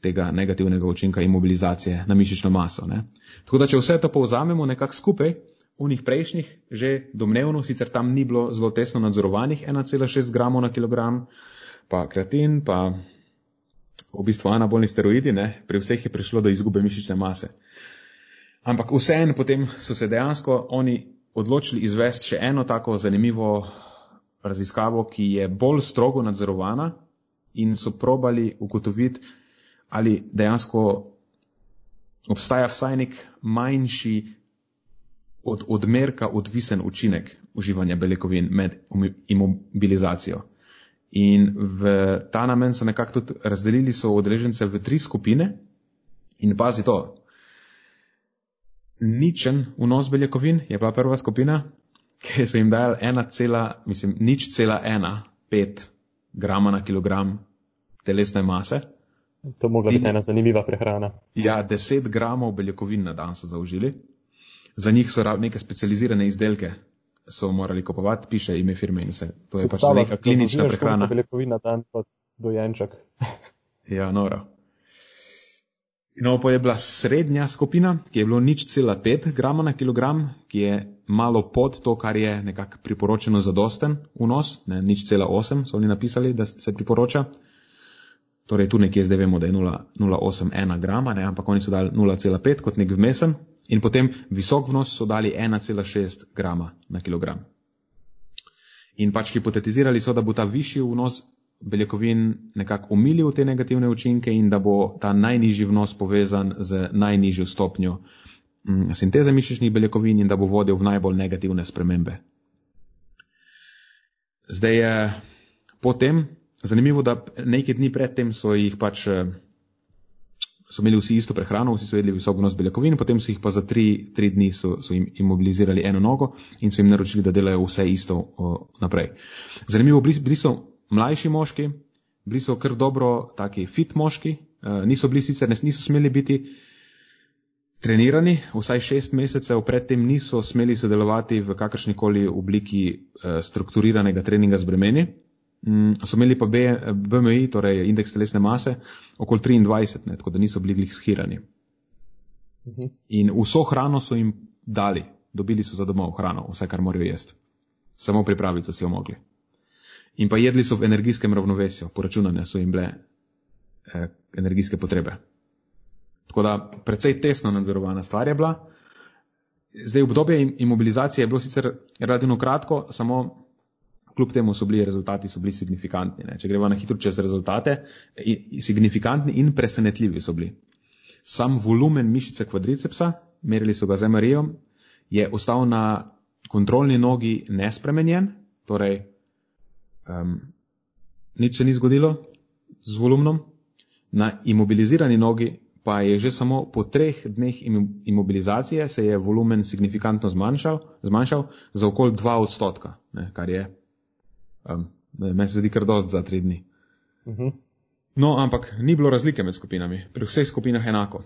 Speaker 1: tega negativnega učinka imobilizacije na mišično maso. Ne? Tako da, če vse to povzamemo nekako skupaj, v njih prejšnjih že domnevno, sicer tam ni bilo zelo tesno nadzorovanih 1,6 gramov na kilogram, pa kreatin, pa v bistvu anabolni steroidi, ne? pri vseh je prišlo do izgube mišične mase. Ampak vseeno potem so se dejansko oni odločili izvesti še eno tako zanimivo raziskavo, ki je bolj strogo nadzorovana in so probali ugotoviti, ali dejansko obstaja vsaj nek manjši od odmerka odvisen učinek uživanja beljakovin med imobilizacijo. In v ta namen so nekako tudi razdelili so udeležence v tri skupine in pazi to. Ničen vnos beljakovin je bila prva skupina, ki so jim dali ena cela, mislim, nič cela ena, pet grama na kilogram telesne mase.
Speaker 2: To mogla biti ena zanimiva prehrana.
Speaker 1: Ja, deset gramov beljakovin na dan so zaužili. Za njih so neke specializirane izdelke, so morali kupovati, piše ime firme in vse. To je pač neka klinična prehrana.
Speaker 2: Beljakovin na dan kot dojenček.
Speaker 1: ja, noro. No, pa je bila srednja skupina, ki je bilo nič cela pet grama na kilogram, ki je malo pod to, kar je nekako priporočeno za dosten vnos, ne, nič cela osem so oni napisali, da se priporoča. Torej, tu nekje zdaj vemo, da je 0,81 grama, ne, ampak oni so dali 0,5 kot nek vmesen in potem visok vnos so dali 1,6 grama na kilogram. In pač hipotetizirali so, da bo ta višji vnos beljakovin nekako umilil te negativne učinke in da bo ta najnižji vnos povezan z najnižjo stopnjo mm, sinteze mišičnih beljakovin in da bo vodil v najbolj negativne spremembe. Zdaj je potem zanimivo, da nekaj dni predtem so jih pač, eh, so imeli vsi isto prehrano, vsi so jedli visok vnos beljakovin, potem so jih pa za tri, tri dni so, so jim imobilizirali eno nogo in so jim naročili, da delajo vse isto o, naprej. Zanimivo, bili so mlajši moški, bili so kar dobro taki fit moški, uh, niso bili sicer, niso smeli biti trenirani, vsaj šest mesecev predtem niso smeli sodelovati v kakršnikoli obliki uh, strukturiranega treninga z bremeni. Mm, so imeli pa BMI, torej indeks telesne mase, okoli 23, ne, tako da niso bili glih schirani. Mhm. In vso hrano so jim dali, dobili so za domov hrano, vse, kar morajo jesti. Samo pripraviti so si jo mogli in pa jedli so v energijskem ravnovesju, poračunane so jim bile eh, energijske potrebe. Tako da precej tesno nadzorovana stvar je bila. Zdaj obdobje imobilizacije je bilo sicer relativno kratko, samo kljub temu so bili rezultati so bili signifikantni. Ne. Če gremo na hitro čez rezultate, signifikantni in presenetljivi so bili. Sam volumen mišice kvadricepsa, merili so ga z MRI-om, je ostal na kontrolni nogi nespremenjen, torej Um, nič se ni zgodilo z volumnom, na imobilizirani nogi pa je že samo po treh dneh imobilizacije se je volumen signifikantno zmanjšal, zmanjšal za okoli 2 odstotka, ne, kar je, um, meni se zdi kar dost za tri dni. Uh mhm. -huh. No, ampak ni bilo razlike med skupinami, pri vseh skupinah enako.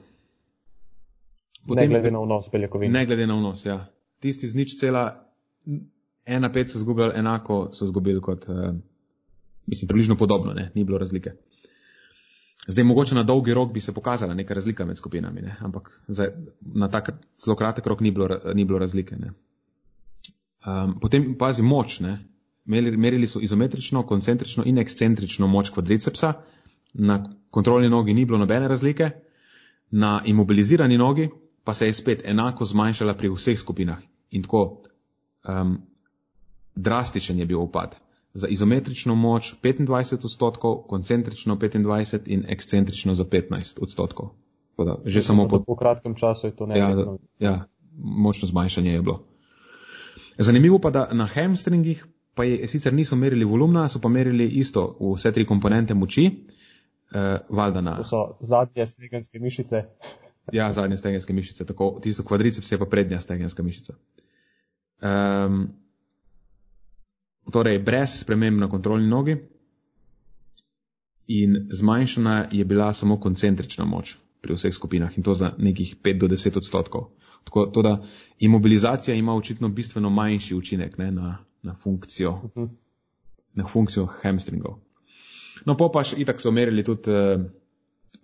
Speaker 2: Potem, ne glede na vnos beljakovin.
Speaker 1: Ne glede na vnos, ja. Tisti z nič cela ena pet so zgubili, enako so zgubili kot, uh, mislim, približno podobno, ne? ni bilo razlike. Zdaj, mogoče na dolgi rok bi se pokazala neka razlika med skupinami, ne? ampak zdaj, na tak zelo kratek rok ni bilo, ni bilo razlike. Um, potem pazi moč, ne? merili so izometrično, koncentrično in ekscentrično moč kvadricepsa, na kontrolni nogi ni bilo nobene razlike, na imobilizirani nogi pa se je spet enako zmanjšala pri vseh skupinah. In tako um, drastičen je bil upad. Za izometrično moč 25 odstotkov, koncentrično 25 in ekscentrično za 15 odstotkov. Da, že
Speaker 2: Mislim, samo po, po kratkem času je to nekaj.
Speaker 1: Ja, ja, močno zmanjšanje je bilo. Zanimivo pa, da na hamstringih pa je sicer niso merili volumna, so pa merili isto vse tri komponente moči. Valjda na.
Speaker 2: To so zadnje stegenske mišice.
Speaker 1: ja, zadnje stegenske mišice, tako tisto kvadriceps je pa prednja stegenska mišica. Um, torej, brez sprememb na kontrolni nogi in zmanjšana je bila samo koncentrična moč pri vseh skupinah in to za nekih 5 do 10 odstotkov. Tako to, da imobilizacija ima očitno bistveno manjši učinek ne, na, na, funkcijo, uh -huh. na funkcijo hamstringov. No, pa pač itak so merili tudi uh,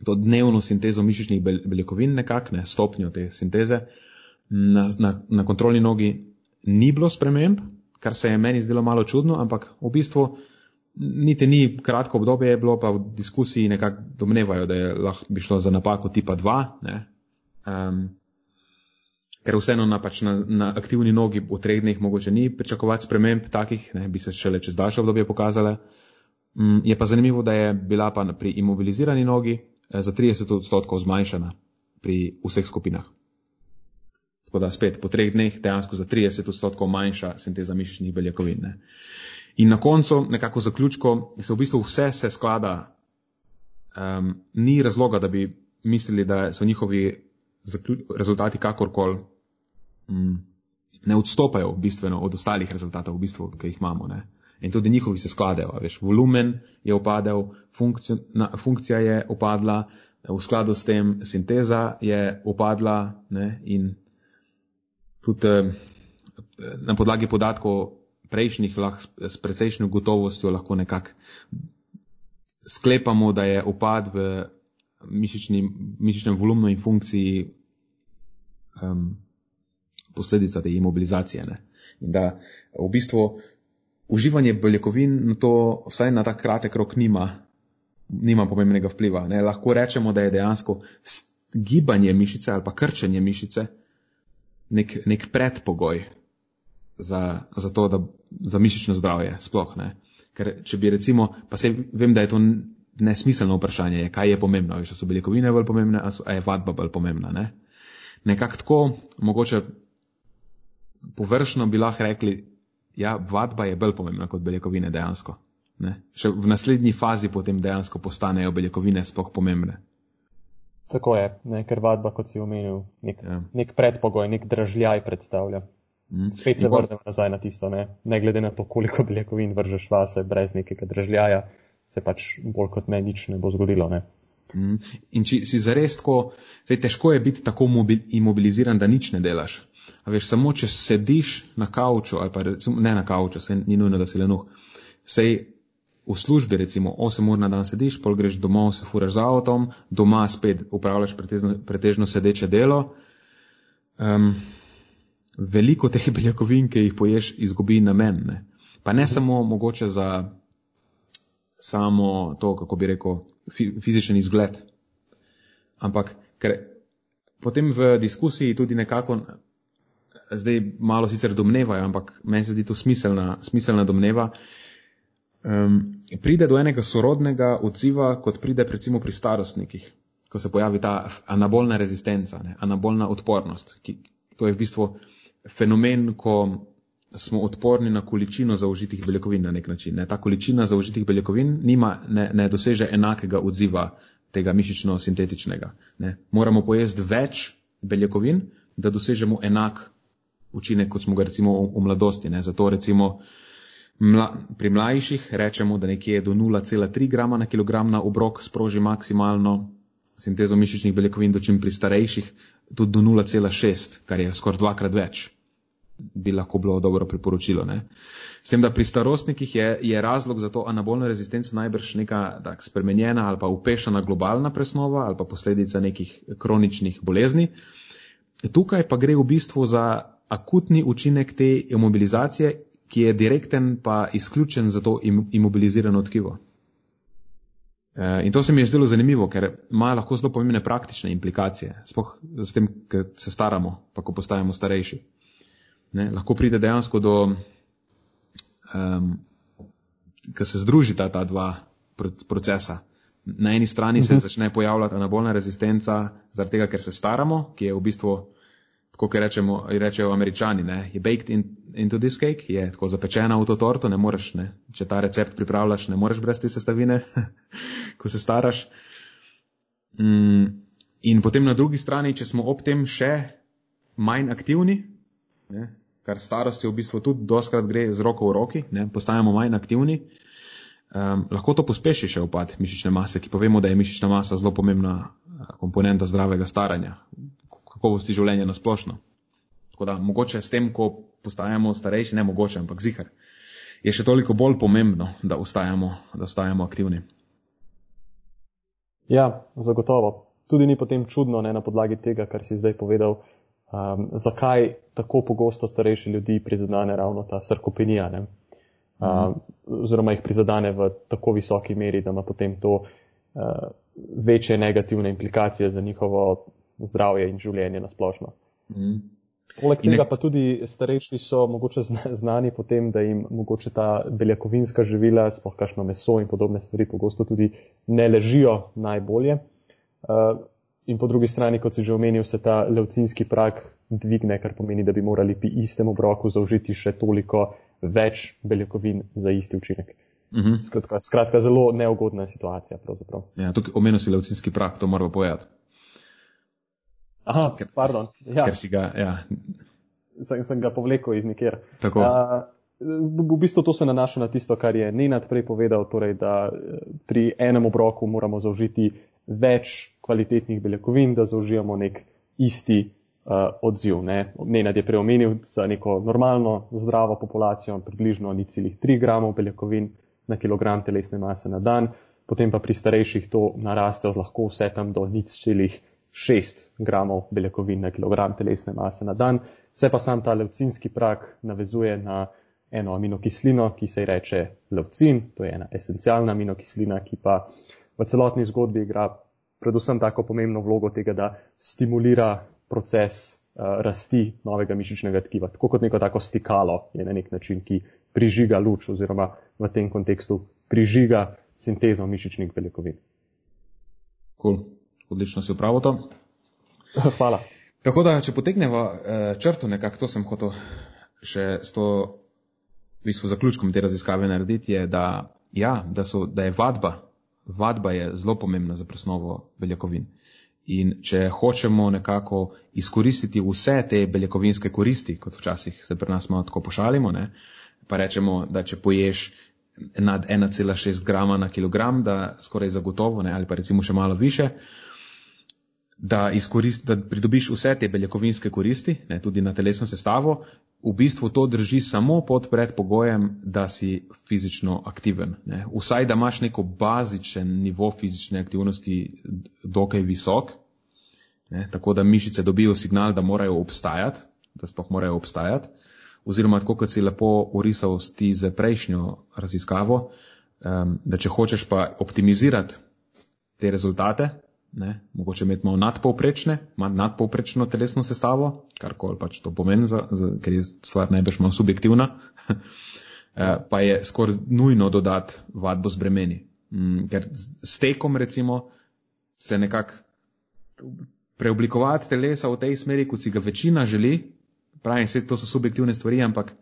Speaker 1: to dnevno sintezo mišičnih beljakovin, nekako, ne, stopnjo te sinteze. Na, na, na kontrolni nogi ni bilo sprememb, kar se je meni zdelo malo čudno, ampak v bistvu niti ni kratko obdobje, je bilo pa v diskusiji nekako domnevajo, da je lahko bi šlo za napako tipa 2. Um, ker vseeno na, pač na, na aktivni nogi v treh dneh mogoče ni pričakovati sprememb takih, ne, bi se šele čez daljše obdobje pokazale. Um, je pa zanimivo, da je bila pa pri imobilizirani nogi eh, za 30 odstotkov zmanjšana pri vseh skupinah. Tako da spet po treh dneh dejansko za 30 odstotkov manjša sinteza mišičnih beljakovin. Ne. In na koncu, nekako zaključko, se v bistvu vse se sklada. Um, ni razloga, da bi mislili, da so njihovi rezultati kakorkoli um, ne odstopajo bistveno od ostalih rezultatov, v bistvu, ki jih imamo. Ne. In tudi njihovi se skladajo. Veš, volumen je upadel, funkcijo, na, funkcija je upadla, v skladu s tem sinteza je upadla ne, in tudi eh, na podlagi podatkov prejšnjih lahko s precejšnjo gotovostjo lahko nekako sklepamo, da je upad v mišični, mišičnem volumnu in funkciji um, posledica te imobilizacije. Ne? In da v bistvu uživanje beljakovin na to, vsaj na ta kratek rok, nima, nima pomembnega vpliva. Ne? Lahko rečemo, da je dejansko gibanje mišice ali pa krčenje mišice nek, nek predpogoj za, za to, da za mišično zdravje sploh. Ne? Ker če bi recimo, pa se vem, da je to nesmiselno vprašanje, kaj je pomembno, ali so beljakovine bolj pomembne, ali je vadba bolj pomembna. Ne? Nekako tako, mogoče površno bi lahko rekli, ja, vadba je bolj pomembna kot beljakovine dejansko. Ne? Še v naslednji fazi potem dejansko postanejo beljakovine sploh pomembne.
Speaker 2: Tako je, ne? ker vadba, kot si omenil, nek, ja. nek predpogoj, nek držljaj predstavlja. Mm. Spet se vrnemo nazaj na tisto, ne? ne glede na to, koliko beljakovin vržeš vase, brez nekega držljaja, se pač bolj kot ne nič ne bo zgodilo. Ne?
Speaker 1: Mm. In če si zares tako, zdaj težko je biti tako imobiliziran, da nič ne delaš. A veš, samo če sediš na kavču, ali pa recimo, ne na kavču, se ni nujno, da si lenuh, sej v službi recimo 8 ur na dan sediš, pol greš domov, se furaš z avtom, doma spet upravljaš pretežno, pretežno sedeče delo. Um, veliko teh beljakovin, ki jih poješ, izgubi namen. Ne? Pa ne samo mogoče za samo to, kako bi rekel, fizičen izgled, ampak ker potem v diskusiji tudi nekako, zdaj malo sicer domnevajo, ampak meni se zdi to smiselna, smiselna domneva, um, pride do enega sorodnega odziva, kot pride recimo pri starostnikih, ko se pojavi ta anabolna rezistenca, ne? anabolna odpornost, ki to je v bistvu fenomen, ko smo odporni na količino zaužitih beljakovin na nek način. Ne. Ta količina zaužitih beljakovin nima, ne, ne doseže enakega odziva tega mišično-sintetičnega. Ne. Moramo pojesti več beljakovin, da dosežemo enak učinek, kot smo ga recimo v, v mladosti. Ne. Zato recimo mla, pri mlajših rečemo, da nekje do 0,3 grama na kilogram na obrok sproži maksimalno sintezo mišičnih beljakovin, dočim pri starejših tudi do 0,6, kar je skoraj dvakrat več, bi lahko bilo dobro priporočilo. Ne? S tem, da pri starostnikih je, je razlog za to anabolno rezistenco najbrž neka tak, spremenjena ali pa upešana globalna presnova ali pa posledica nekih kroničnih bolezni. Tukaj pa gre v bistvu za akutni učinek te imobilizacije, ki je direkten pa izključen za to imobilizirano tkivo. Eh, in to se mi je zdelo zanimivo, ker ima lahko zelo pomembne praktične implikacije, spoh s tem, ker se staramo, pa ko postajamo starejši. Ne, lahko pride dejansko do, um, ko se združita ta dva procesa. Na eni strani se mhm. začne pojavljati anabolna rezistenca, zaradi tega, ker se staramo, ki je v bistvu kot rečemo, rečejo američani, ne, je baked in, into this cake, je tako zapečena v to torto, ne moreš, ne, če ta recept pripravljaš, ne moreš brez te sestavine, ko se staraš. Mm, in potem na drugi strani, če smo ob tem še manj aktivni, ne, kar starosti v bistvu tudi doskrat gre z roko v roki, ne, postajamo manj aktivni, um, lahko to pospeši še upad mišične mase, ki povemo, da je mišična masa zelo pomembna eh, komponenta zdravega staranja, kakovosti življenja na splošno. Tako da mogoče s tem, ko postajamo starejši, ne mogoče, ampak zihar, je še toliko bolj pomembno, da ostajamo, da ostajamo aktivni.
Speaker 2: Ja, zagotovo. Tudi ni potem čudno, ne na podlagi tega, kar si zdaj povedal, um, zakaj tako pogosto starejši ljudi prizadane ravno ta sarkopenija, ne? Um, oziroma jih prizadane v tako visoki meri, da ima potem to uh, večje negativne implikacije za njihovo zdravje in življenje na splošno. Mm. Poleg tega pa tudi starejši so mogoče znani potem, da jim mogoče ta beljakovinska živila, sploh kašno meso in podobne stvari pogosto tudi ne ležijo najbolje. Uh, in po drugi strani, kot si že omenil, se ta levcinski prak dvigne, kar pomeni, da bi morali pri istem obroku zaužiti še toliko več beljakovin za isti učinek. Mhm. -huh. skratka, skratka, zelo neugodna situacija.
Speaker 1: Ja, tukaj omenil si levcinski prak, to moramo pojati.
Speaker 2: Aha, ker, pardon. Ja.
Speaker 1: Ker si ga, ja.
Speaker 2: Sem, sem ga povlekel iz nikjer.
Speaker 1: Tako. A,
Speaker 2: v bistvu to se nanaša na tisto, kar je Nenad prej povedal, torej, da pri enem obroku moramo zaužiti več kvalitetnih beljakovin, da zaužijemo nek isti uh, odziv. Ne. Nenad je preomenil za neko normalno zdravo populacijo približno ni celih 3 gramov beljakovin na kilogram telesne mase na dan, potem pa pri starejših to naraste lahko vse tam do 6 gramov beljakovin na kilogram telesne mase na dan. Se pa sam ta levcinski prak navezuje na eno aminokislino, ki se ji reče levcin, to je ena esencialna aminokislina, ki pa v celotni zgodbi igra predvsem tako pomembno vlogo tega, da stimulira proces uh, rasti novega mišičnega tkiva. Tako kot neko tako stikalo je na nek način, ki prižiga luč oziroma v tem kontekstu prižiga sintezo mišičnih beljakovin.
Speaker 1: Cool. Odlično si upravo to.
Speaker 2: Hvala.
Speaker 1: Tako da, če potegnemo eh, črto nekako, to sem hotel še s to v bistvu zaključkom te raziskave narediti, je, da, ja, da, so, da je vadba vadba je zelo pomembna za presnovo beljakovin. In če hočemo nekako izkoristiti vse te beljakovinske koristi, kot včasih se pri nas malo tako pošalimo, ne, pa rečemo, da če poješ nad 1,6 grama na kilogram, da skoraj zagotovo, ne, ali pa recimo še malo više, da, da pridobiš vse te beljakovinske koristi, ne, tudi na telesno sestavo, v bistvu to drži samo pod predpogojem, da si fizično aktiven. Ne. Vsaj, da imaš neko bazičen nivo fizične aktivnosti dokaj visok, ne, tako da mišice dobijo signal, da morajo obstajati, da sploh morajo obstajati, oziroma tako, kot si lepo urisal ti za prejšnjo raziskavo, um, da če hočeš pa optimizirati te rezultate, ne, mogoče imeti malo nadpovprečne, nadpovprečno telesno sestavo, kar koli pač to pomeni, za, za, ker je stvar najbrž malo subjektivna, eh, pa je skoraj nujno dodati vadbo z bremeni. Mm, ker s tekom recimo se nekako preoblikovati telesa v tej smeri, kot si ga večina želi, pravim, vse to so subjektivne stvari, ampak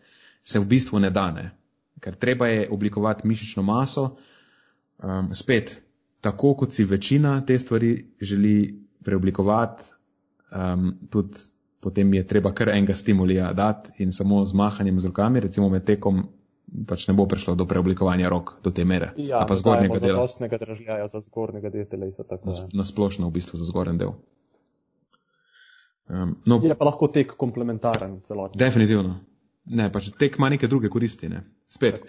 Speaker 1: se v bistvu ne da, ne. Ker treba je oblikovati mišično maso, um, spet tako kot si večina te stvari želi preoblikovati, um, tudi potem je treba kar enega stimulija dati in samo z mahanjem z rokami, recimo med tekom, pač ne bo prišlo do preoblikovanja rok do te mere.
Speaker 2: Ja, pa zgornjega dela. Zadostnega držljaja za zgornjega dela telesa. Tako,
Speaker 1: na, na splošno v bistvu za zgornji del.
Speaker 2: Um, no, je pa lahko tek komplementaren celotno.
Speaker 1: Definitivno. Ne, pač tek ima neke druge koristi. Ne. Spet,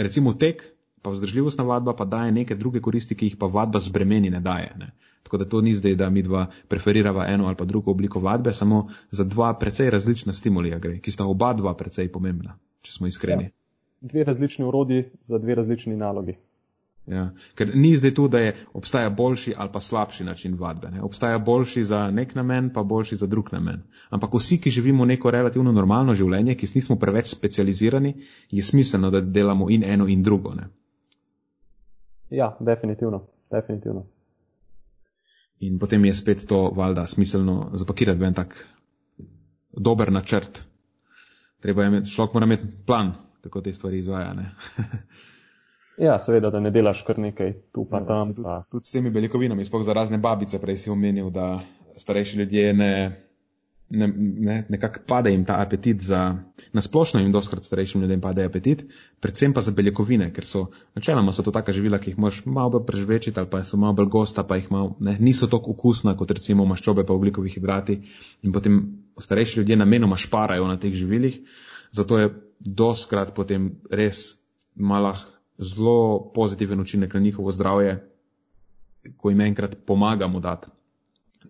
Speaker 1: recimo tek pa vzdržljivostna vadba pa daje neke druge koristi, ki jih pa vadba z bremeni ne daje. Ne. Tako da to ni zdaj, da mi dva preferirava eno ali pa drugo obliko vadbe, samo za dva precej različna stimulija gre, ki sta oba dva precej pomembna, če smo iskreni. Ja.
Speaker 2: Dve različni urodi za dve različni nalogi.
Speaker 1: Ja. Ker ni zdaj tu, da je obstaja boljši ali pa slabši način vadbe. Ne. Obstaja boljši za nek namen, pa boljši za drug namen. Ampak vsi, ki živimo neko relativno normalno življenje, ki nismo preveč specializirani, je smiselno, da delamo in eno in drugo. Ne.
Speaker 2: Ja, definitivno. definitivno.
Speaker 1: In potem je spet to valjda smiselno zapakirati v en tak dober načrt. Treba je imeti, človek mora imeti plan, kako te stvari izvaja.
Speaker 2: Ja, seveda, da ne delaš kar nekaj tu pa
Speaker 1: Ja,
Speaker 2: tam.
Speaker 1: tudi,
Speaker 2: Pa.
Speaker 1: tudi s temi beljakovinami, sploh za razne babice, prej si omenil, da starejši ljudje ne, ne, ne nekako pade jim ta apetit za, nasplošno jim doskrat starejšim ljudem pade apetit, predvsem pa za beljakovine, ker so, načeloma so to taka živila, ki jih moraš malo bolj prežvečiti ali pa so malo bolj gosta, pa jih malo, ne, niso tako okusna kot recimo maščobe pa oglikovi hidrati in potem starejši ljudje namenoma šparajo na teh živilih, zato je doskrat potem res malah zelo pozitiven učinek na njihovo zdravje, ko jim enkrat pomagamo dati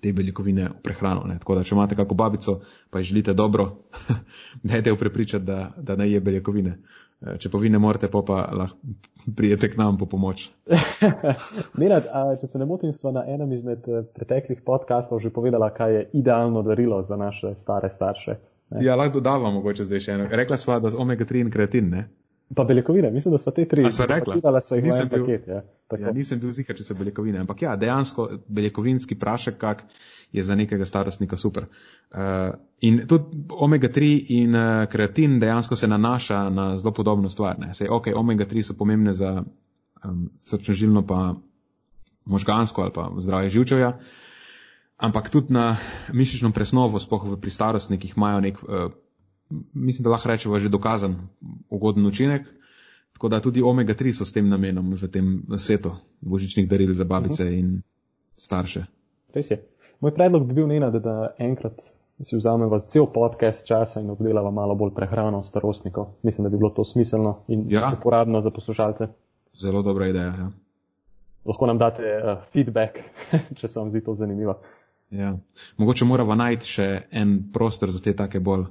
Speaker 1: te beljakovine v prehrano. Ne. Tako da, če imate kako babico, pa ji želite dobro, dajte jo prepričati, da, da ne je beljakovine. Eh, Če pa vi ne morete, pa, pa lahko prijete k nam po pomoč.
Speaker 2: Nenad, a, če se ne motim, smo na enem izmed eh, preteklih podkastov že povedala, kaj je idealno darilo za naše stare starše. Ne.
Speaker 1: Ja, lahko dodava mogoče zdaj še eno. Rekla sva, da z omega-3 in kreatin, ne?
Speaker 2: Pa beljakovine, mislim, da smo te tri zapakirala sva jih v paket. Ja. Tako.
Speaker 1: Ja, nisem bil zihar, če so beljakovine, ampak ja, dejansko beljakovinski prašek kak je za nekega starostnika super. Uh, in tudi omega-3 in uh, kreatin dejansko se nanaša na zelo podobno stvar. Ne. Sej, ok, omega-3 so pomembne za um, srčno-žilno pa možgansko ali pa zdravje živčevja, ampak tudi na mišično presnovo, spoh pri starostnikih imajo nek, uh, mislim, da lahko rečemo, že dokazan ugoden učinek. Tako da tudi omega-3 so s tem namenom v tem setu božičnih daril za babice uh -huh. in starše.
Speaker 2: Res je. Moj predlog bi bil Nenad, da enkrat si vzameva cel podcast časa in obdelava malo bolj prehrano starostnikov. Mislim, da bi bilo to smiselno in
Speaker 1: Ja.
Speaker 2: uporabno za poslušalce.
Speaker 1: Zelo dobra ideja. Ja.
Speaker 2: Lahko nam date uh, feedback, če se vam zdi to zanimivo.
Speaker 1: Ja. Mogoče moramo najti še en prostor za te take bolj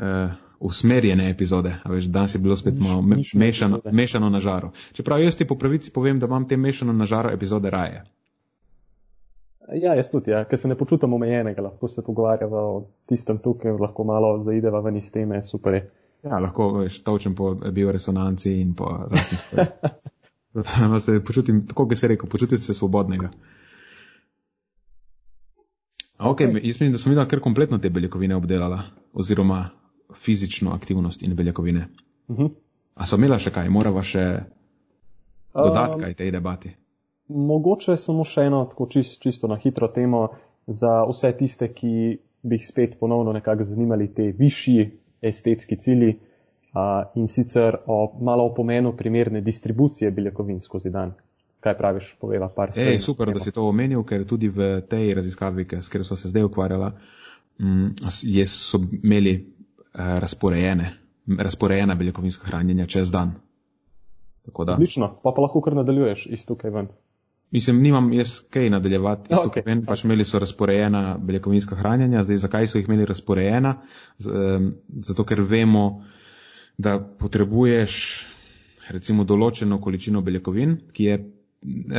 Speaker 1: uh, usmerjene epizode. A Veš, danes je bilo spet malo me, mešano,
Speaker 2: epizode.
Speaker 1: mešano na žaro. Čeprav jaz ti po pravici povem, da imam te mešano na žaro epizode raje.
Speaker 2: Ja, jaz tudi, ja. ker se ne počutim omejenega, lahko se pogovarjava o tistem tukaj, lahko malo zaideva ven iz teme, super je.
Speaker 1: Ja, lahko veš, točem po bioresonanci in po raznih stvareh. Se počutim, tako kot se rekel, počutim se svobodnega. Ok, jaz mislim, da sem videla kar kompletno te beljakovine obdelala, oziroma fizično aktivnost in beljakovine.
Speaker 2: Uh -huh.
Speaker 1: A so imela še kaj, morava še dodati
Speaker 2: Um,
Speaker 1: kaj tej debati?
Speaker 2: Mogoče samo še eno, tako čist, čisto na hitro temo za vse tiste, ki bi jih spet ponovno nekako zanimali te višji estetski cilji uh, in sicer o, malo o pomenu primerne distribucije beljakovin skozi dan. Kaj praviš, poveva par stvari.
Speaker 1: Ej, super, da si to omenil, ker tudi v tej raziskavi, s katero so se zdaj ukvarjala, mm, s- je, so imeli razporejene, razporejena beljakovinska hranjenja čez dan. Tako da,
Speaker 2: Odlično, pa pa lahko kar nadaljuješ iz tukaj ven.
Speaker 1: mislim, nimam jaz kaj nadaljevati, isto
Speaker 2: okej.
Speaker 1: okay. pač imeli so razporejena beljakovinska hranjenja, zdaj zakaj so jih imeli razporejena? Z, zato, ker vemo, da potrebuješ recimo določeno količino beljakovin, ki je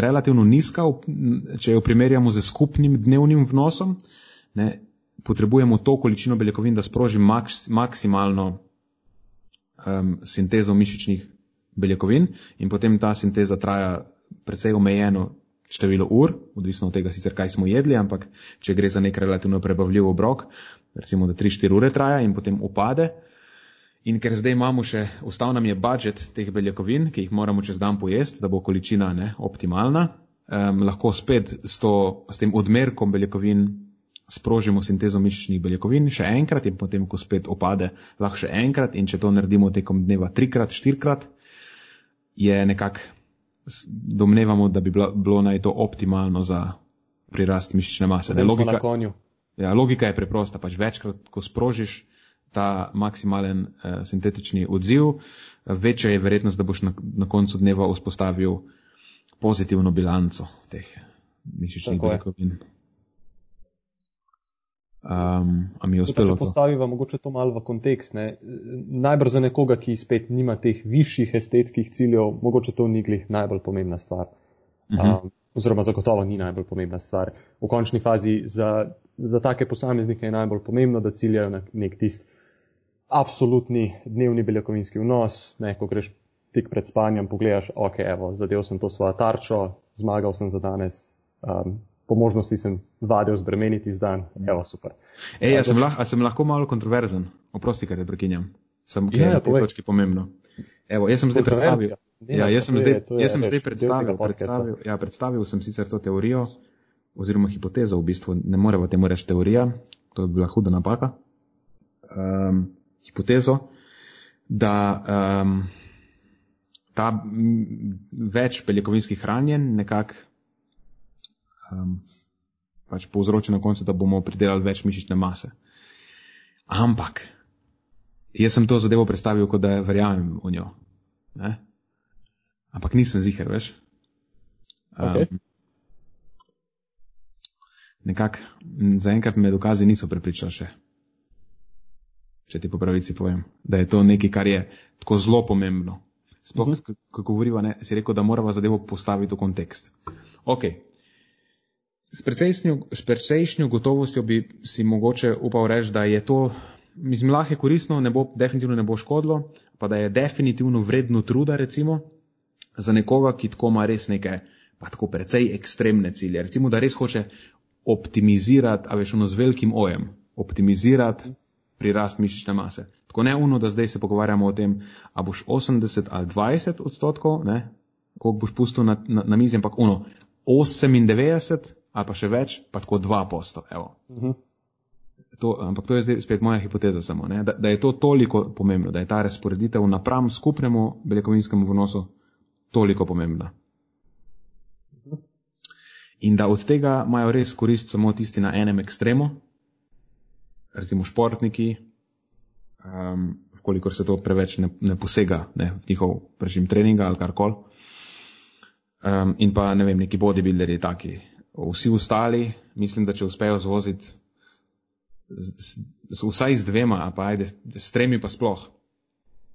Speaker 1: relativno nizka, če jo primerjamo z skupnim dnevnim vnosom, ne, potrebujemo to količino beljakovin, da sproži maks, maksimalno um, sintezo mišičnih beljakovin in potem ta sinteza traja precej omejeno število ur, odvisno od tega sicer, kaj smo jedli, ampak če gre za nek relativno prebavljiv obrok, recimo, da 3-4 ure traja in potem upade. In ker zdaj imamo še, ostal nam je budžet teh beljakovin, ki jih moramo čez dan pojesti, da bo količina ne, optimalna, um, lahko spet s, to, s tem odmerkom beljakovin sprožimo sintezo mišičnih beljakovin še enkrat in potem, ko spet opade, lahko še enkrat in če to naredimo tekom dneva trikrat, štirikrat, je nekako, domnevamo, da bi bila, bilo naj to optimalno za prirast mišične mase.
Speaker 2: Smo
Speaker 1: logika. Ja, logika je preprosta, pač večkrat, ko sprožiš ta maksimalen uh, sintetični odziv, eh, večja je verjetnost, da boš na, na koncu dneva vzpostavil pozitivno bilanco teh mišičnih
Speaker 2: Tako je.
Speaker 1: Um, a mi je uspelo
Speaker 2: Če
Speaker 1: to?
Speaker 2: postaviva mogoče to malo v kontekst, ne? najbrž za nekoga, ki spet nima teh višjih estetskih ciljev, mogoče to ni glih najbolj pomembna stvar.
Speaker 1: Mhm.
Speaker 2: Um, oziroma zagotovo ni najbolj pomembna stvar. V končni fazi za, za take posameznike je najbolj pomembno, da ciljajo na nek tist absolutni dnevni beljakovinski vnos, ne, ko greš tik pred spanjem, pogledaš, ok, evo, zadev sem to svojo tarčo, zmagal sem za danes, um, po možnosti sem vadil zbremeniti z dan, evo, super.
Speaker 1: Ej,
Speaker 2: Ja,
Speaker 1: a sem, lah, a sem lahko malo kontroverzen? Oprosti, ker te prekinjam. Sem, ker
Speaker 2: Ja,
Speaker 1: je
Speaker 2: ja,
Speaker 1: na tej točki pomembno. Evo, jaz sem zdaj predstavil, Ja, jaz sem, zdaj, jaz sem zdaj predstavil, predstavil, ja, predstavil sem sicer to teorijo oziroma hipotezo, v bistvu ne moremo temu reči teorija, to bi bila huda napaka. Um, hipotezo, da um, ta več beljakovinskih hranjen nekako um, pač povzroči na koncu, da bomo pridelali več mišične mase. Ampak, jaz sem to zadevo predstavil, kot da verjamem v njo. Ne? Ampak nisem ziger, veš. Um, okay. Nekako, zaenkrat me dokazi niso prepričali še. Če ti po pravici povem, da je to nekaj, kar je tako zelo pomembno. Sploh, uh mhm. -huh. ko govoriva, ne, si rekel, da moramo zadevo postaviti v kontekst. Ok. S precejšnjo gotovostjo bi si mogoče upal reči, da je to, mislim, lahko je koristno, ne bo, definitivno ne bo škodilo, pa da je definitivno vredno truda, recimo, za nekoga, ki tako ima res neke, pa tako precej ekstremne cilje. Recimo, da res hoče optimizirati, a veš, ono z velikim ojem, optimizirati prirast mišične mase. Tako ne uno, da zdaj se pogovarjamo o tem, a boš 80 ali 20 odstotkov, ne, koliko boš pustil na, na, na mizi, ampak uno, 98 ali pa še več, pa tako 2 posto, evo. Uh mhm. -huh. To, ampak to je zdaj spet moja hipoteza samo, ne, da, da je to toliko pomembno, da je ta razporeditev napram skupnemu beljakovinskemu vnosu toliko pomembna. In da od tega imajo res korist samo tisti na enem ekstremu, recimo športniki, um, kolikor se to preveč ne, ne posega ne, v njihov režim treninga ali karkoli. Um, in pa ne vem, neki bodybuilderji taki. Vsi ostali, mislim, da če uspejo zvoziti vsaj z dvema, pa ajde, s tremi pa sploh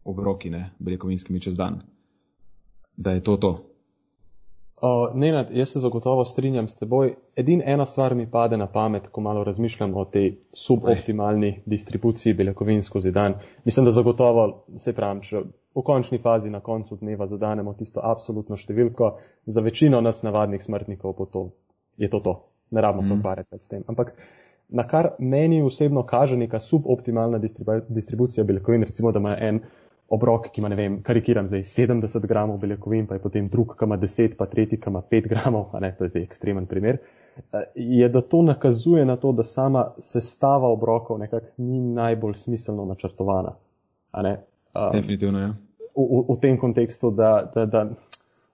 Speaker 1: obroki, ne, beljakovinskimi čez dan, da je to to.
Speaker 2: Uh, Nenad, jaz se zagotovo strinjam s teboj. Edina ena stvar mi pade na pamet, ko malo razmišljam o tej suboptimalni distribuciji beljakovin skozi dan. Mislim, da zagotovo, se pravim, če v končni fazi na koncu dneva zadanemo tisto absolutno številko, za večino nas navadnih smrtnikov to, je to to. Ne rabimo mm. se mhm. ukvarjati s tem. Ampak na kar meni osebno kaže neka suboptimalna distribucija beljakovin, recimo, da ima en obrok, ki ima, ne vem, karikiram zdaj 70 gramov beljakovin, pa je potem drug, ki ima 10, pa tretji, ki ima 5 gramov, a ne, to je zdaj ekstremen primer, eh, je, da to nakazuje na to, da sama sestava obrokov nekako ni najbolj smiselno načrtovana.
Speaker 1: Definitivno, ja.
Speaker 2: V, v, v tem kontekstu, da, da, da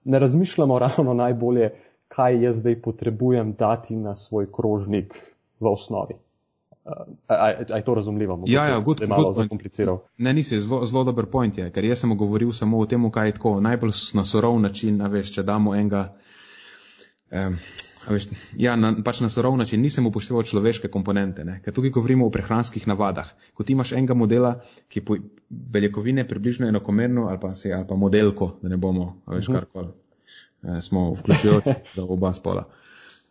Speaker 2: ne razmišljamo ravno najbolje, kaj jaz zdaj potrebujem dati na svoj krožnik v osnovi. Je to razumljivo? Mogoče,
Speaker 1: ja, ja, good,
Speaker 2: je malo zakompliciral.
Speaker 1: Ne, nisi, zelo, zelo dober point je, ker jaz sem govoril samo o tem, kaj je tako najbolj na sorov način, a veš, če damo enega, um, veš, ja, na, pač na sorov način nisem upošteval človeške komponente, ne, ker tukaj govorimo o prehranskih navadah. Ko ti imaš enega modela, ki po beljakovine približno enakomerno, ali pa se, ali pa modelko, da ne bomo, veš, uh mhm. -huh. karkoli, smo vključujoči za oba spola.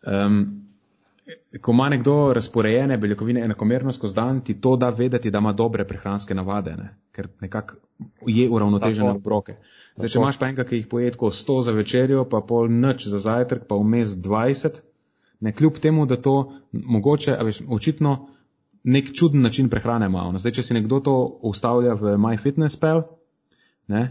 Speaker 1: Um, ko ima nekdo razporejene beljakovine enakomerno skozi dan, ti to da vedeti, da ima dobre prehranske navade, ne? ker nekako je uravnotežene obroke. Zdaj, če imaš pa enega, ki jih poje tako 100 za večerjo, pa pol noč za zajtrk, pa vmes 20, ne kljub temu, da to mogoče, a veš, očitno nek čuden način prehrane ima. Zdaj, če si nekdo to ustavlja v MyFitnessPal, ne,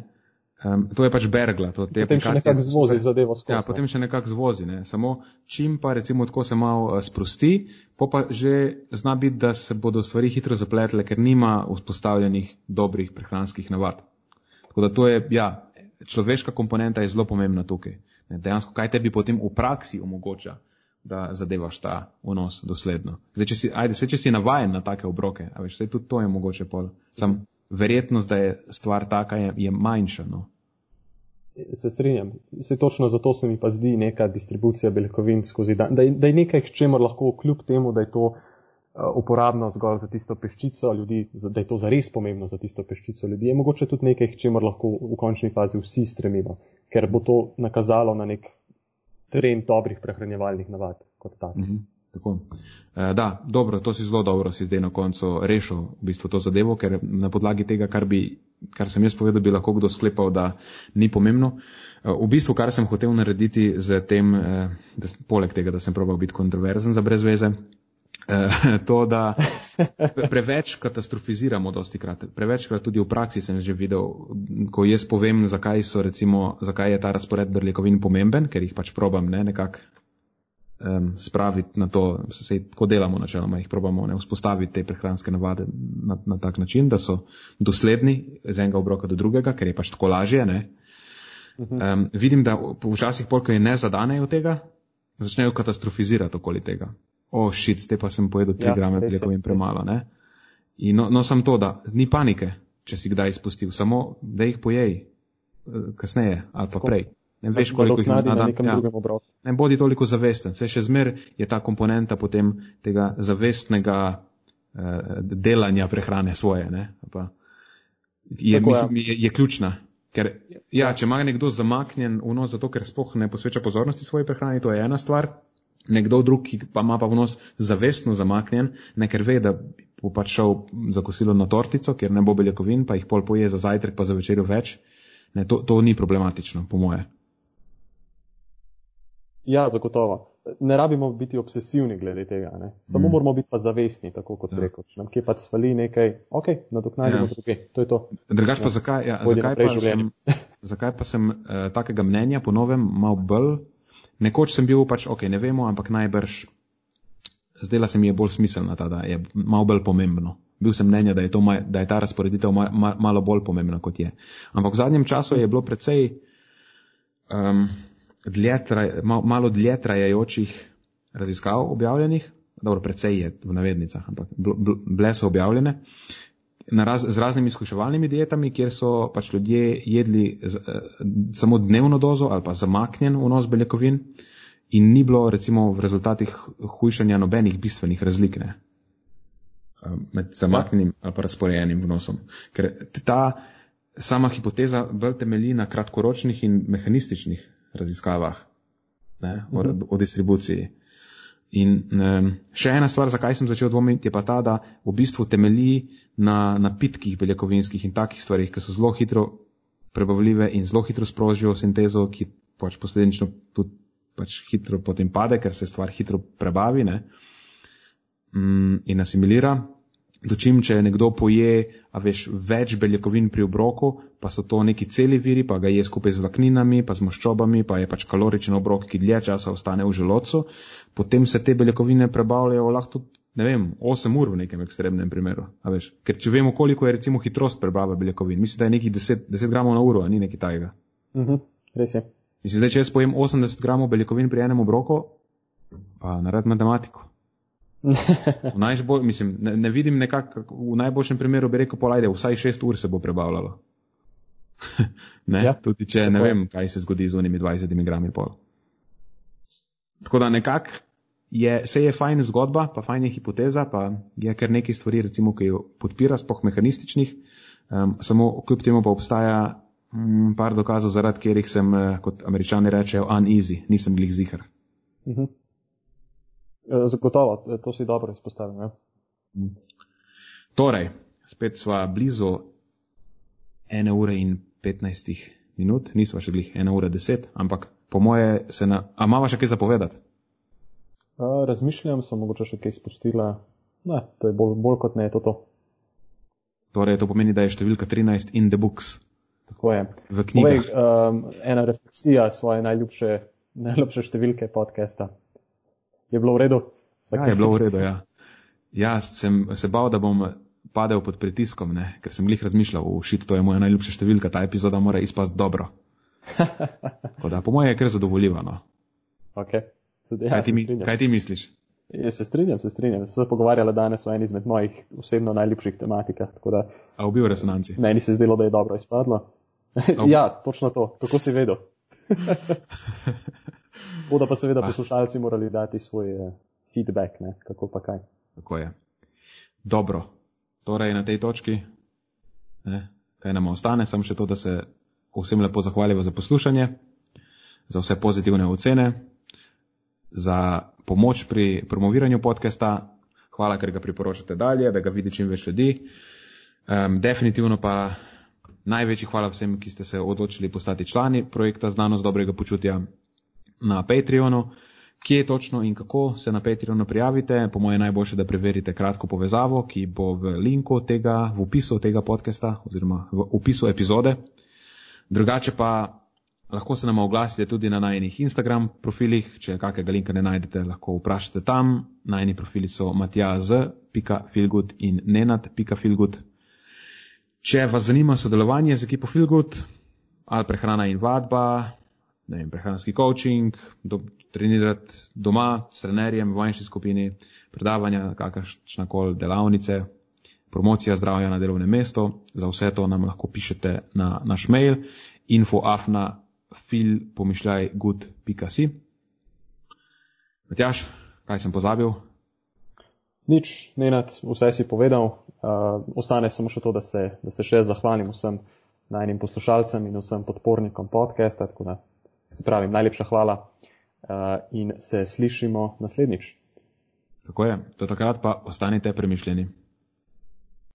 Speaker 1: Um, to je pač bergla. To,
Speaker 2: potem še nekako zvozi zadevo skozi.
Speaker 1: Ja, potem še nekako zvozi. Ne. Samo čim pa recimo tako se malo uh, sprosti, pa že zna biti, da se bodo stvari hitro zapletle, ker nima vzpostavljenih dobrih prehranskih navad. Tako da to je, ja, človeška komponenta je zelo pomembna tukaj. Ne. Dejansko, kaj tebi potem v praksi omogoča, da zadevaš ta vnos dosledno. Zdaj, če si, ajde, se, če si navajen na take obroke, a veš, tudi to je mogoče pol. Sam, verjetnost, da je stvar taka, je, je manjša. No?
Speaker 2: Se strinjam. Se točno zato se mi pa zdi neka distribucija beljakovin skozi dan, da je, da je nekaj, k čemu lahko kljub temu, da je to uh, uporabno zgolj za tisto peščico ljudi, da je to zares pomembno za tisto peščico ljudi, je mogoče tudi nekaj, k čemu lahko v končni fazi vsi stremimo, ker bo to nakazalo na nek trend dobrih prehranjevalnih navad kot tak. Mm -hmm.
Speaker 1: Tako. E, da, dobro, to si zelo dobro si zdaj na koncu rešil v bistvu to zadevo, ker na podlagi tega, kar, bi, kar sem jaz povedal, bi lahko kdo sklepal, da ni pomembno. E, v bistvu, kar sem hotel narediti z tem, e, da, poleg tega, da sem probal biti kontroverzen za brez veze, to, da preveč katastrofiziramo dosti krat. Prevečkrat tudi v praksi sem že videl, ko jaz povem, zakaj, so, recimo, zakaj je ta razpored beljakovin pomemben, ker jih pač probam ne, nekako um, spraviti na to, se tako delamo načeloma, jih probamo ne, vzpostaviti te prehranske navade na, na tak način, da so dosledni z enega obroka do drugega, ker je pač tako lažje. Um, vidim, da včasih polk je ne zadanejo tega, začnejo katastrofizirati okoli tega. O, oh, šit, te pa sem pojedel 3 ja, grame beljakovin premalo. Ne? In no, no sem to, da ni panike, če si kdaj izpustil, samo da jih pojej eh, kasneje ali pa tako. prej. Ne veš, koliko jih imaš na nekem ja. drugem obroku. Ne bodi toliko zavesten. Se še zmer je ta komponenta potem tega zavestnega uh, delanja prehrane svoje. Pa, je, Tako, mislim, ja. je, je ključna. Ker, ja, če ima nekdo zamaknjen vnos zato, ker spoh ne posveča pozornosti svoji prehrani, to je ena stvar. Nekdo drug, ki pa ima pa vnos zavestno zamaknjen, ne ker ve, da bo pač šel za kosilo na tortico, ker ne bo beljakovin, pa jih pol poje za zajtrk, pa za večerjo več. Ne, to, to ni problematično, po moje.
Speaker 2: Ja, zagotovo. Ne rabimo biti obsesivni glede tega. Ne? Samo mm. moramo biti pa zavestni, tako kot ja. rekel. Če nam kje pa svali nekaj, ok, nadoknadimo ja. tukaj. To je to.
Speaker 1: Drugač pa ja. zakaj, ja, zakaj, pa sem, zakaj pa sem uh, takega mnenja ponovem mal bolj? Nekoč sem bil pač, ok, ne vemo, ampak najbrž zdela se mi je bolj smiselna ta, da je mal bolj pomembno. Bil sem mnenja, da je, to, da je ta razporeditev ma, ma, malo bolj pomembna, kot je. Ampak v zadnjem času je bilo precej. Um, dlje traj, mal, malo dlje trajajočih raziskav objavljenih, dobro, precej je v navednicah, ampak bile so objavljene, raz, z raznimi izkuševalnimi dietami, kjer so pač ljudje jedli z, eh, samo dnevno dozo ali pa zamaknjen vnos beljakovin. In ni bilo recimo v rezultatih hujšanja nobenih bistvenih razlik ne, eh, med zamaknjenim ali pa razporejenim vnosom. Ker ta sama hipoteza bolj temelji na kratkoročnih in mehanističnih raziskavah ne, o, o distribuciji. In ne, še ena stvar, zakaj sem začel dvomiti, je pa ta, da v bistvu temelji na napitkih beljakovinskih in takih stvarih, ki so zelo hitro prebavljive in zelo hitro sprožijo sintezo, ki pač posledično tudi pač hitro potem pade, ker se stvar hitro prebavi ne, mm, in asimilira. Dočim, če nekdo poje, a veš, več beljakovin pri obroku, pa so to neki celi viri, pa ga je skupaj z vlakninami, pa z maščobami, pa je pač kaloričen obrok, ki dlje časa ostane v želodcu, potem se te beljakovine prebavljajo lahko, ne vem, 8 ur v nekem ekstremnem primeru. A veš, ker če vemo, koliko je recimo hitrost prebave beljakovin, mislim, da je nekih 10, 10 gramov na uro, ni nekaj tajega.
Speaker 2: Mhm, uh -huh, res je.
Speaker 1: Mislim, da če jaz pojem 80 gramov beljakovin pri enem obroku, pa nared matematiko. Najbolj, mislim, ne, ne vidim nekako, v najboljšem primeru bi rekel, polajde, vsaj šest ur se bo prebavljalo. ne, ja, tudi če ne vem, kaj se zgodi z unimi 20 grami pol. Tako da nekako je, se je fajn zgodba, pa fajn je hipoteza, pa je kar nekaj stvari, recimo, ki jo podpira, spoh mehanističnih, um, samo kljub temu pa obstaja um, par dokazov, zaradi katerih sem, uh, kot američani rečejo, uneasy, nisem glih zihar. Uh mhm. -huh.
Speaker 2: Eh, zagotovo, eh, to si dobro izpostavil. Ja.
Speaker 1: Torej, spet sva blizu ene ure in petnajstih minut, nisva še glih ena ura deset, ampak po moje se na. A imamo še kaj zapovedati?
Speaker 2: Razmišljam, sem mogoče še kaj spustila. Ne, to je bolj, bolj kot ne, to to.
Speaker 1: Torej, to pomeni, da je številka 13 in the books.
Speaker 2: Tako je.
Speaker 1: V knjigi.
Speaker 2: Um, ena refleksija svoje najljubše, najljubše številke podcasta je bilo v redu.
Speaker 1: Ja, je bilo v redu, ja. Jaz sem se bal, da bom padel pod pritiskom, ne? ker sem jih razmišljal, šit, to je moja najljubša številka, ta epizoda mora izpasti dobro. da, po mojem je kar zadovoljivo. No?
Speaker 2: Okay. Zdaj,
Speaker 1: ja, kaj, ti mi, kaj ti misliš?
Speaker 2: Jaz se strinjam, se strinjam. Sem se pogovarjala danes o eni izmed mojih osebno najljubših tematikah. Da,
Speaker 1: A v bioresonanci?
Speaker 2: Meni se zdelo, da je dobro izpadlo. ja, točno to. Kako si vedel? Bodo pa seveda ah. poslušalci morali dati svoj uh, feedback, ne? kako pa kaj.
Speaker 1: Tako je. Dobro, torej na tej točki, ne, kaj nam ostane, samo še to, da se vsem lepo zahvaljujem za poslušanje, za vse pozitivne ocene, za pomoč pri promoviranju podcasta. Hvala, ker ga priporočate dalje, da ga vidi čim več ljudi. Um, definitivno pa največji hvala vsem, ki ste se odločili postati člani projekta Znanost dobrega počutja na Patreonu, kje točno in kako se na Patreonu prijavite. Po mojem najboljše, da preverite kratko povezavo, ki bo v linku tega, v opisu tega podcasta oziroma v opisu epizode. Drugače pa lahko se nam oglasite tudi na najnih Instagram profilih, če kakega linka ne najdete, lahko vprašate tam. Najni profili so matjaz.filgut in nenad.filgut. Če vas zanima sodelovanje z ekipo Filgut ali prehrana in vadba, ne vem, prehranski coaching, do, trenirati doma s trenerjem v manjši skupini, predavanja, kakršna koli delavnice, promocija zdravja na delovnem mestu. Za vse to nam lahko pišete na naš mail infoafna filpomišljajgood.si. Matjaš, kaj sem pozabil?
Speaker 2: Nič, Nenad, vse si povedal. Uh, ostane samo še to, da se, da se še zahvalim vsem najnim poslušalcem in vsem podpornikom podcasta. Tako da se pravi, najlepša hvala uh, in se slišimo naslednjič.
Speaker 1: Tako je, do takrat pa ostanite premišljeni.